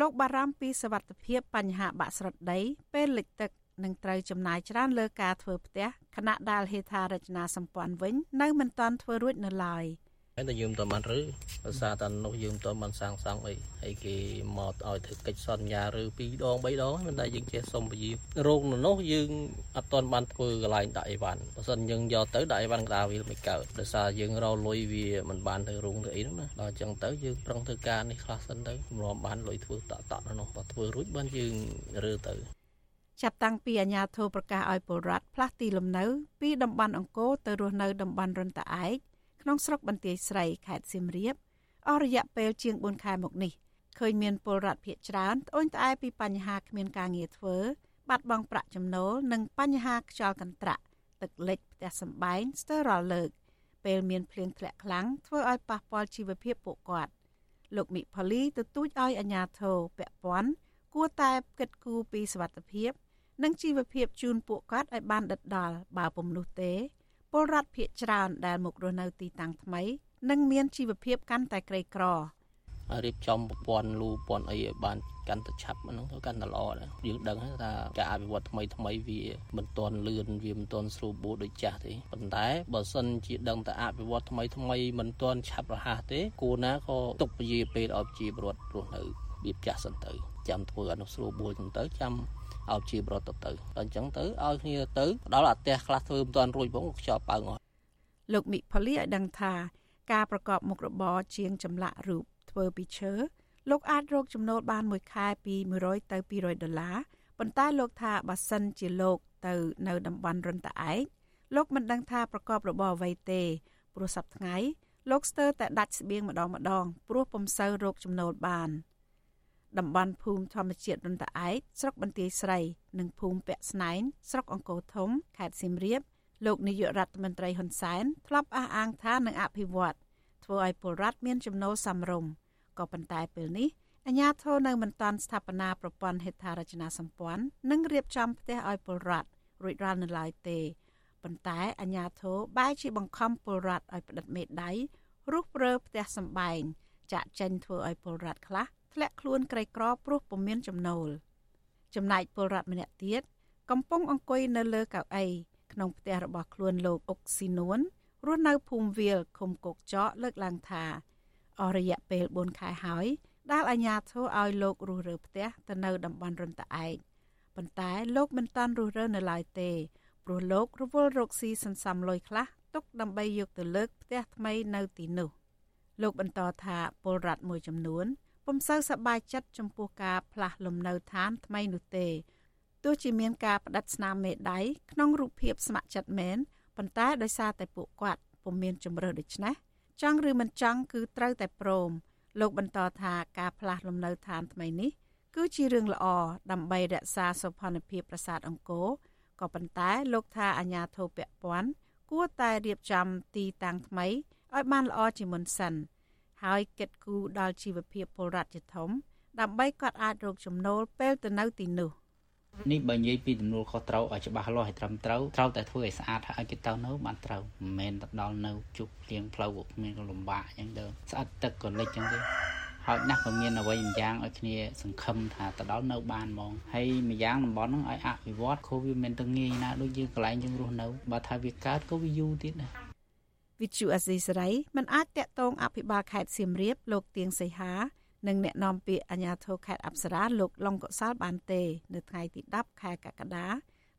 លោកបារម្ភពីសវត្ថិភាពបញ្ហាបាក់ស្រុតដីពេលលិចទឹក នឹងត្រូវចំណាយច្រើនលើការធ្វើផ្ទះខណៈដែលហេដ្ឋារចនាសម្ព័ន្ធវិញនៅមិនទាន់ធ្វើរួចនៅឡើយ។ហើយតែយើងមិនបានឬភាសាតែនោះយើងមិនបានសាងសង់អីហើយគេមកឲ្យធ្វើកិច្ចសន្យាឬ2ដង3ដងមិនដែលយើងចេះសុំពជារោគនៅនោះយើងអត់ទាន់បានធ្វើកន្លែងដាក់អីវ៉ាន់បើសិនយើងយកទៅដាក់អីវ៉ាន់កដាវាមិនកើតដោយសារយើងរលុយវាមិនបានទៅរោងទៅអីនោះណាដល់អញ្ចឹងទៅយើងប្រឹងធ្វើការនេះខ្លះសិនទៅរំបានលុយធ្វើតក់តក់នៅនោះបើធ្វើរួចបានយើងរើទៅ ចាប់តាំងពីអាញាធរប្រកាសឲ្យបុរដ្ឋផ្លាស់ទីលំនៅ ពីតំបន់អង្គរទៅរស់នៅតំបន់រនតាឯកក្នុងស្រុកបន្ទាយស្រីខេត្តសៀមរាបអស់រយៈពេលជាង4ខែមកនេះឃើញមានពលរដ្ឋភៀសច្រើនត្អូញត្អែពីបញ្ហាគ្មានការងារធ្វើ បាត់បង់ប្រាក់ចំណូលនិងបញ្ហាខ្យល់កន្ត្រាក់ទឹកលិចផ្ទះសម្បែងស្ទើររាល់លើក ពេលមានភ្លៀងធ្លាក់ខ្លាំងធ្វើឲ្យប៉ះពាល់ជីវភាពពួកគាត់លោកមិផលីទទូចឲ្យអាជ្ញាធរពាក់ព័ន្ធគួរតែគិតគូរពីសវត្ថិភាព និងជីវភាពជូនពួកគាត់ឲ្យបានដិតដល់បើពុំនោះទេពលរដ្ឋភៀសច្រើនដែលមករស់នៅទីតាំងថ្មីនិងមានជីវភាពកាន់តែក្រីក្ររៀបចំប្រព័ន្ធលូព័ន្ធអីឲ្យបានកាន់តែឆាប់ហ្នឹងទៅកាន់តែល្អដែរយើងដឹងថាការអភិវឌ្ឍថ្មីថ្មីវាមិនទាន់លឿនវាមិនទាន់ស្រួលបួលដូចចាស់ទេប៉ុន្តែបើសិនជាដឹងតែអភិវឌ្ឍថ្មីថ្មីមិនទាន់ឆាប់រហ័សទេគួរណាក៏ទុកពជាពេលឲ្យប្រជាពលរដ្ឋរស់នៅរបៀបចាស់សិនទៅចាំធ្វើអនុស្រួលបួលហ្នឹងទៅចាំ ឲ្យជាប្រត់ទៅទៅអញ្ចឹងទៅឲ្យគ្នាទៅដល់អាផ្ទះខ្លះធ្វើមិនទាន់រួចផងខ្យល់ប៉ើងអស់លោកមីផូលីឲ្យដឹងថា ការប្រកបមុខរបរជាងចម្លាក់រូបធ្វើពីឈើលោកអាចរកចំណូលបានមួយខែពី100ទៅ200ដុល្លារប៉ុន្តែលោកថាបើសិនជាលោកទៅនៅតំបន់រិនតាឯកលោកមិនដឹងថាប្រកបរបរអ្វីទេព្រោះសប្តាហ៍ថ្ងៃលោកស្ទើរតែដាច់ស្បៀងម្ដងម្ដងព្រោះពុំសូវរកចំណូលបាន។ តំបន់ភូមិធម្មជាតិរនតឯកស្រុកបន្ទាយស្រី និងភូមិពាក់ស្នែងស្រុកអង្គរធំខេត្តសៀមរាបលោកនាយករដ្ឋមន្ត្រីហ៊ុនសែនធ្លាប់អះអាងថានឹងអភិវឌ្ឍធ្វើឲ្យពលរដ្ឋមានចំណូលសមរម្យក៏ប៉ុន្តែពេលនេះអាជ្ញាធរនៅមិនទាន់ស្ថាបនាប្រព័ន្ធហេដ្ឋារចនាសម្ព័ន្ធនិងរៀបចំផ្ទះឲ្យពលរដ្ឋរួចរាល់នៅឡើយទេប៉ុន្តែអាជ្ញាធរបែរជាបង្ខំពលរដ្ឋឲ្យផ្តិតមេដៃរុះរើផ្ទះសម្បែងចាក់ចេញធ្វើឲ្យពលរដ្ឋខ្លះ ធ្លាក់ខ្លួនក្រីក្រព្រោះពុំមានចំណូលចំណែកពលរដ្ឋម្នាក់ទៀតកំពុងអង្គុយនៅលើកៅអីក្នុងផ្ទះរបស់ខ្លួនលោកអុកស៊ីនួនរស់នៅភូមិវាលឃុំកោកចកលើកឡើងថាអស់រយៈពេល4ខែហើយដែលអាជ្ញាធរឲ្យលោករស់រើផ្ទះទៅនៅតំបន់រនតាឯកប៉ុន្តែលោកមិនតាន់រស់រើនៅឡើយទេព្រោះលោករវល់រកស៊ីសន្សំលុយខ្លះទុកដើម្បីយកទៅលើកផ្ទះថ្មីនៅទីនោះលោកបន្តថាពលរដ្ឋមួយចំនួន ពុំសូវសប្បាយចិត្តចំពោះការផ្លាស់លំនៅឋានថ្មីនោះទេទោះជាមានការផ្តិតស្នាមមេដៃក្នុងរូបភាពស្ម័គ្រចិត្តមែនប៉ុន្តែដោយសារតែពួកគាត់ពុំមានជំរឿដូច្នេះចង់ឬមិនចង់គឺត្រូវតែព្រមលោកបន្តថាការផ្លាស់លំនៅឋានថ្មីនេះ គឺជារឿងល្អដើម្បីរក្សាសុខភាពប្រាសាទអង្គរក៏ប៉ុន្តែលោកថាអាញាធិបពពាន់គួរតែរៀបចំទីតាំងថ្មីឲ្យបានល្អជាមុនសិន ហើយគិតគូរដល់ជីវភាពពលរដ្ឋជាធំ ដើម្បីគាត់អាចរកចំណូលពេលទៅនៅទីនោះនេះបើនិយាយពីទំនួលខុសត្រូវឲ្យច្បាស់លាស់ឲ្យត្រឹមត្រូវត្រូវតែធ្វើឲ្យស្អាតហើយគេទៅនៅបានត្រូវមិនមែនទៅដល់នៅជុះភ្លៀងផ្លូវក៏គ្មានក៏លំបាកអញ្ចឹងទៅស្អិតទឹកក៏លិចអញ្ចឹងទេហើយណាស់ក៏មានអ្វីម្យ៉ាងឲ្យគ្នាសង្ឃឹមថាទៅដល់នៅបានហ្មងហើយម្យ៉ាងតំបន់ហ្នឹងឲ្យអភិវឌ្ឍខូវាមិនទៅងាយណាដូចយើងកន្លែងយើងរស់នៅបើថាវាកើតក៏វាយូរទៀតដែរ វិទ្យុអេស៊ីសរ៉ៃមិនអាចតាក់ទងអភិបាលខេត្តសៀមរាបលោកទៀងសីហានិងអ្នកនាំពាក្យអាជ្ញាធរខេត្តអប្សរាលោកឡុងកុសលបានទេ នៅថ្ងៃទី10ខែកក្កដា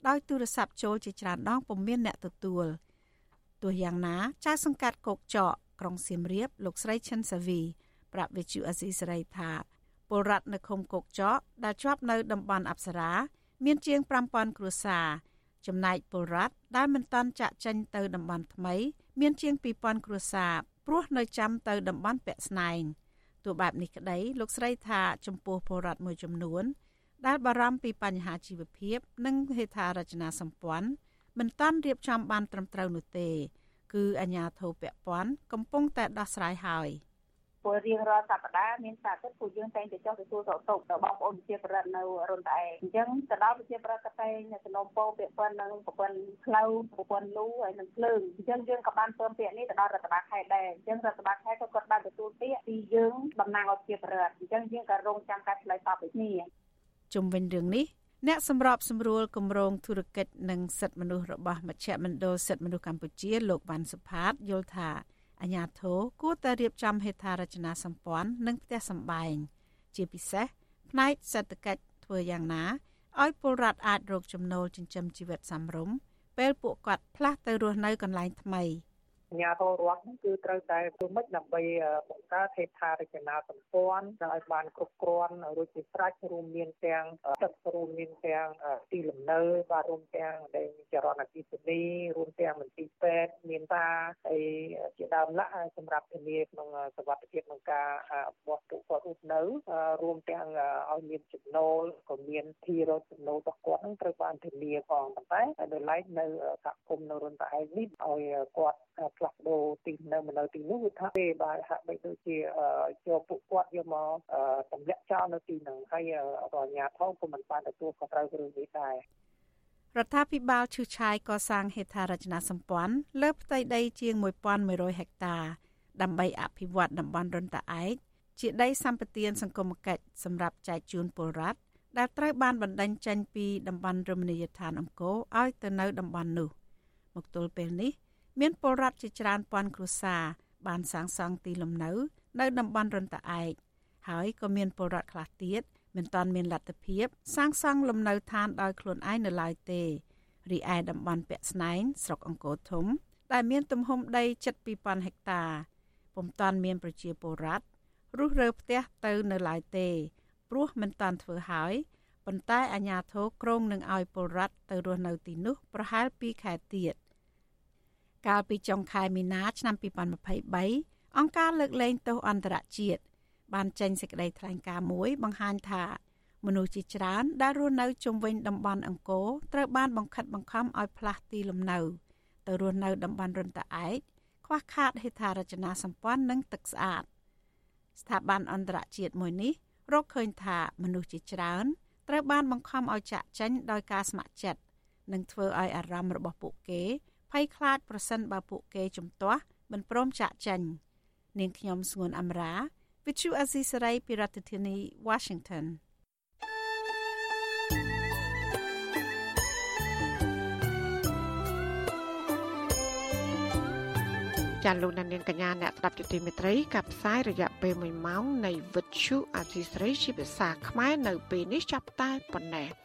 ដោយទូរស័ព្ទចូលជាច្រើនដងពុំមានអ្នកទទួលទោះយ៉ាងណាចៅសង្កាត់គោកចកក្រុងសៀមរាបលោកស្រីឈិនសាវីប្រាប់វិទ្យុអេស៊ីសេរីថាពលរដ្ឋនៅឃុំគោកចកដែលជាប់នៅតំបន់អប្សរា មានជាង5000គ្រួសារចំណែកពលរដ្ឋដែលមិនតាន់ចាក់ចេញទៅតំបន់ថ្មី មានជាង2000គ្រួសារព្រោះនៅចាំទៅតំបន់ពាក់ស្នែងទោះបែបនេះក្តីលោកស្រីថាចំពោះពលរដ្ឋមួយចំនួន ដែលបារម្ភពីបញ្ហាជីវភាព និងហេដ្ឋារចនាសម្ព័ន្ធមិនតាន់រៀបចំបានត្រឹមត្រូវនោះទេ គឺអាជ្ញាធរពាក់ព័ន្ធកំពុងតែដោះស្រាយហើយ។ ព្រោះរៀងរាល់សប្តាហ៍មានសារទឹកពួកយើងតែងតែចុះទទួលសោកទុកដល់បងប្អូនប្រជាប្រដ្ឋនៅរុនតែឯងអញ្ចឹងទៅដល់ប្រជាប្រដ្ឋក៏តែងសំណូមពរពាក្យប៉ុននឹងប្រព័ន្ធផ្លូវប្រព័ន្ធលូហើយនឹងភ្លើងអញ្ចឹងយើងក៏បានពើពាក្យនេះទៅដល់រដ្ឋបាលខេត្តដែរអញ្ចឹងរដ្ឋបាលខេត្តក៏គាត់បានទទួលពាក្យពីយើងតំណាងឲ្យប្រជាប្រដ្ឋអញ្ចឹងយើងក៏រងចាំការឆ្លើយតបពីគ្នាជុំវិញរឿងនេះអ្នកសម្របសម្រួលគម្រោងធុរកិច្ចនិងសិទ្ធិមនុស្សរបស់មជ្ឈមណ្ឌលសិទ្ធិមនុស្សកម្ពុជាលោកវ៉ាន់សុផាតយល់ថា អាញាធរគួរតែរៀបចំហេដ្ឋារចនាសម្ព័ន្ធនិងផ្ទះសម្បែងជាពិសេសផ្នែកសេដ្ឋកិច្ចធ្វើយ៉ាងណាឲ្យពលរដ្ឋអាចរកចំណូលចិញ្ចឹមជីវិតសមរម្យពេលពួកគាត់ផ្លាស់ទៅរស់នៅកន្លែងថ្មី។ អាញាធររដ្ឋគឺត្រូវតែធ្វើម៉េចដើម្បីបង្កើតហេដ្ឋារចនាសម្ព័ន្ធឲ្យបានគ្រប់គ្រាន់រួចជាស្រេចរួមមានទាំងទឹករួមមានទាំងទីលំនៅបាទរួមទាំងដែលចរន្តអគិសនីរួមទាំងមន្ទីរពេទ្យមានតាហើយជាដើមឡាសម្រាប់ធានាក្នុងសវត្ថិភាពក្នុងការបោះទុកគាត់រស់នៅរួមទាំងឲ្យមានចំណូលក៏មានធីរត់ចំណូលរបស់គាត់នឹងត្រូវបានធានាផងប៉ុន្តែដោយឡែកនៅសហគមន៍នៅរុនតឯងនេះឲ្យគាត់ផ្លាស់ប្ដូរទីនៅមកនៅទីនោះវាថាទេបាទហាក់បីដូចជាយកពួកគាត់យកមកទម្លាក់ចោលនៅទីហ្នឹងហើយអាជ្ញាធរក៏មិនបានទទួលខុសត្រូវរឿងនេះដែររដ្ឋាភិបាលឈឺឆាយកសាងហេដ្ឋារចនាសម្ព័ន្ធលើផ្ទៃដីជាង1100ហិកតា ដើម្បីអភិវឌ្ឍតំបន់រុនតាឯកជាដីសម្បត្តិសង្គមគិច្ចសម្រាប់ចែកជូនពលរដ្ឋដែលត្រូវបានបណ្ដេញចេញពីតំបន់រមណីយដ្ឋានអង្គរឲ្យទៅនៅតំបន់នោះមកទល់ពេលនេះ មានពលរដ្ឋជាច្រើនពាន់គ្រួសារបានសាងសង់ទីលំនៅ នៅតំបន់រន្តឯកហើយក៏មានពលរដ្ឋខ្លះទៀតមិនទាន់មានលទ្ធភាពសាងសង់លំនៅឋានដោយខ្លួនឯងនៅឡើយទេរីឯតំបន់ពាក់ស្នែងស្រុកអង្គរធំ ដែលមានទំហំដីជិត2000ហិកតាពុំទាន់មានប្រជាពលរដ្ឋរុះរើផ្ទះទៅនៅឡើយទេ ព្រោះមិនទាន់ធ្វើហើយប៉ុន្តែអាជ្ញាធរក្រុងនឹងឲ្យពលរដ្ឋទៅរស់នៅទីនោះប្រហែល2ខែទៀត កាលពីចុងខែមីនាឆ្នាំ2023អង្គការលើកលែងទោសអន្តរជាតិបានចេញសេចក្តីថ្លែងការណ៍មួយបង្ហាញថាមនុស្សជាច្រើនដែលរស់នៅជុំវិញតំបន់អង្គរត្រូវបានបង្ខិតបង្ខំឲ្យផ្លាស់ទីលំនៅទៅរស់នៅតំបន់រុនតាឯកខ្វះខាតហេដ្ឋារចនាសម្ព័ន្ធនិងទឹកស្អាតស្ថាប័នអន្តរជាតិមួយនេះរកឃើញថាមនុស្សជាច្រើនត្រូវបានបង្ខំឲ្យចាក់ចេញដោយការស្ម័គ្រចិត្តនិងធ្វើឲ្យអារម្មណ៍របស់ពួកគេ ភ័យខ្លាចប្រសិនបើពួកគេជំទាស់មិនព្រមចាក់ចេញនាងខ្ញុំស្ងួនអមរា Vithu Azisari ពីរដ្ឋធានី Washington ចាលោកនាងកញ្ញាអ្នកស្ដាប់ជទីមេត្រីកັບផ្សាយរយៈពេល1ម៉ោងនៃ Vithu Azisari ជាភាសាខ្មែរនៅពេលនេះចាប់តែប៉ុណ្ណេះ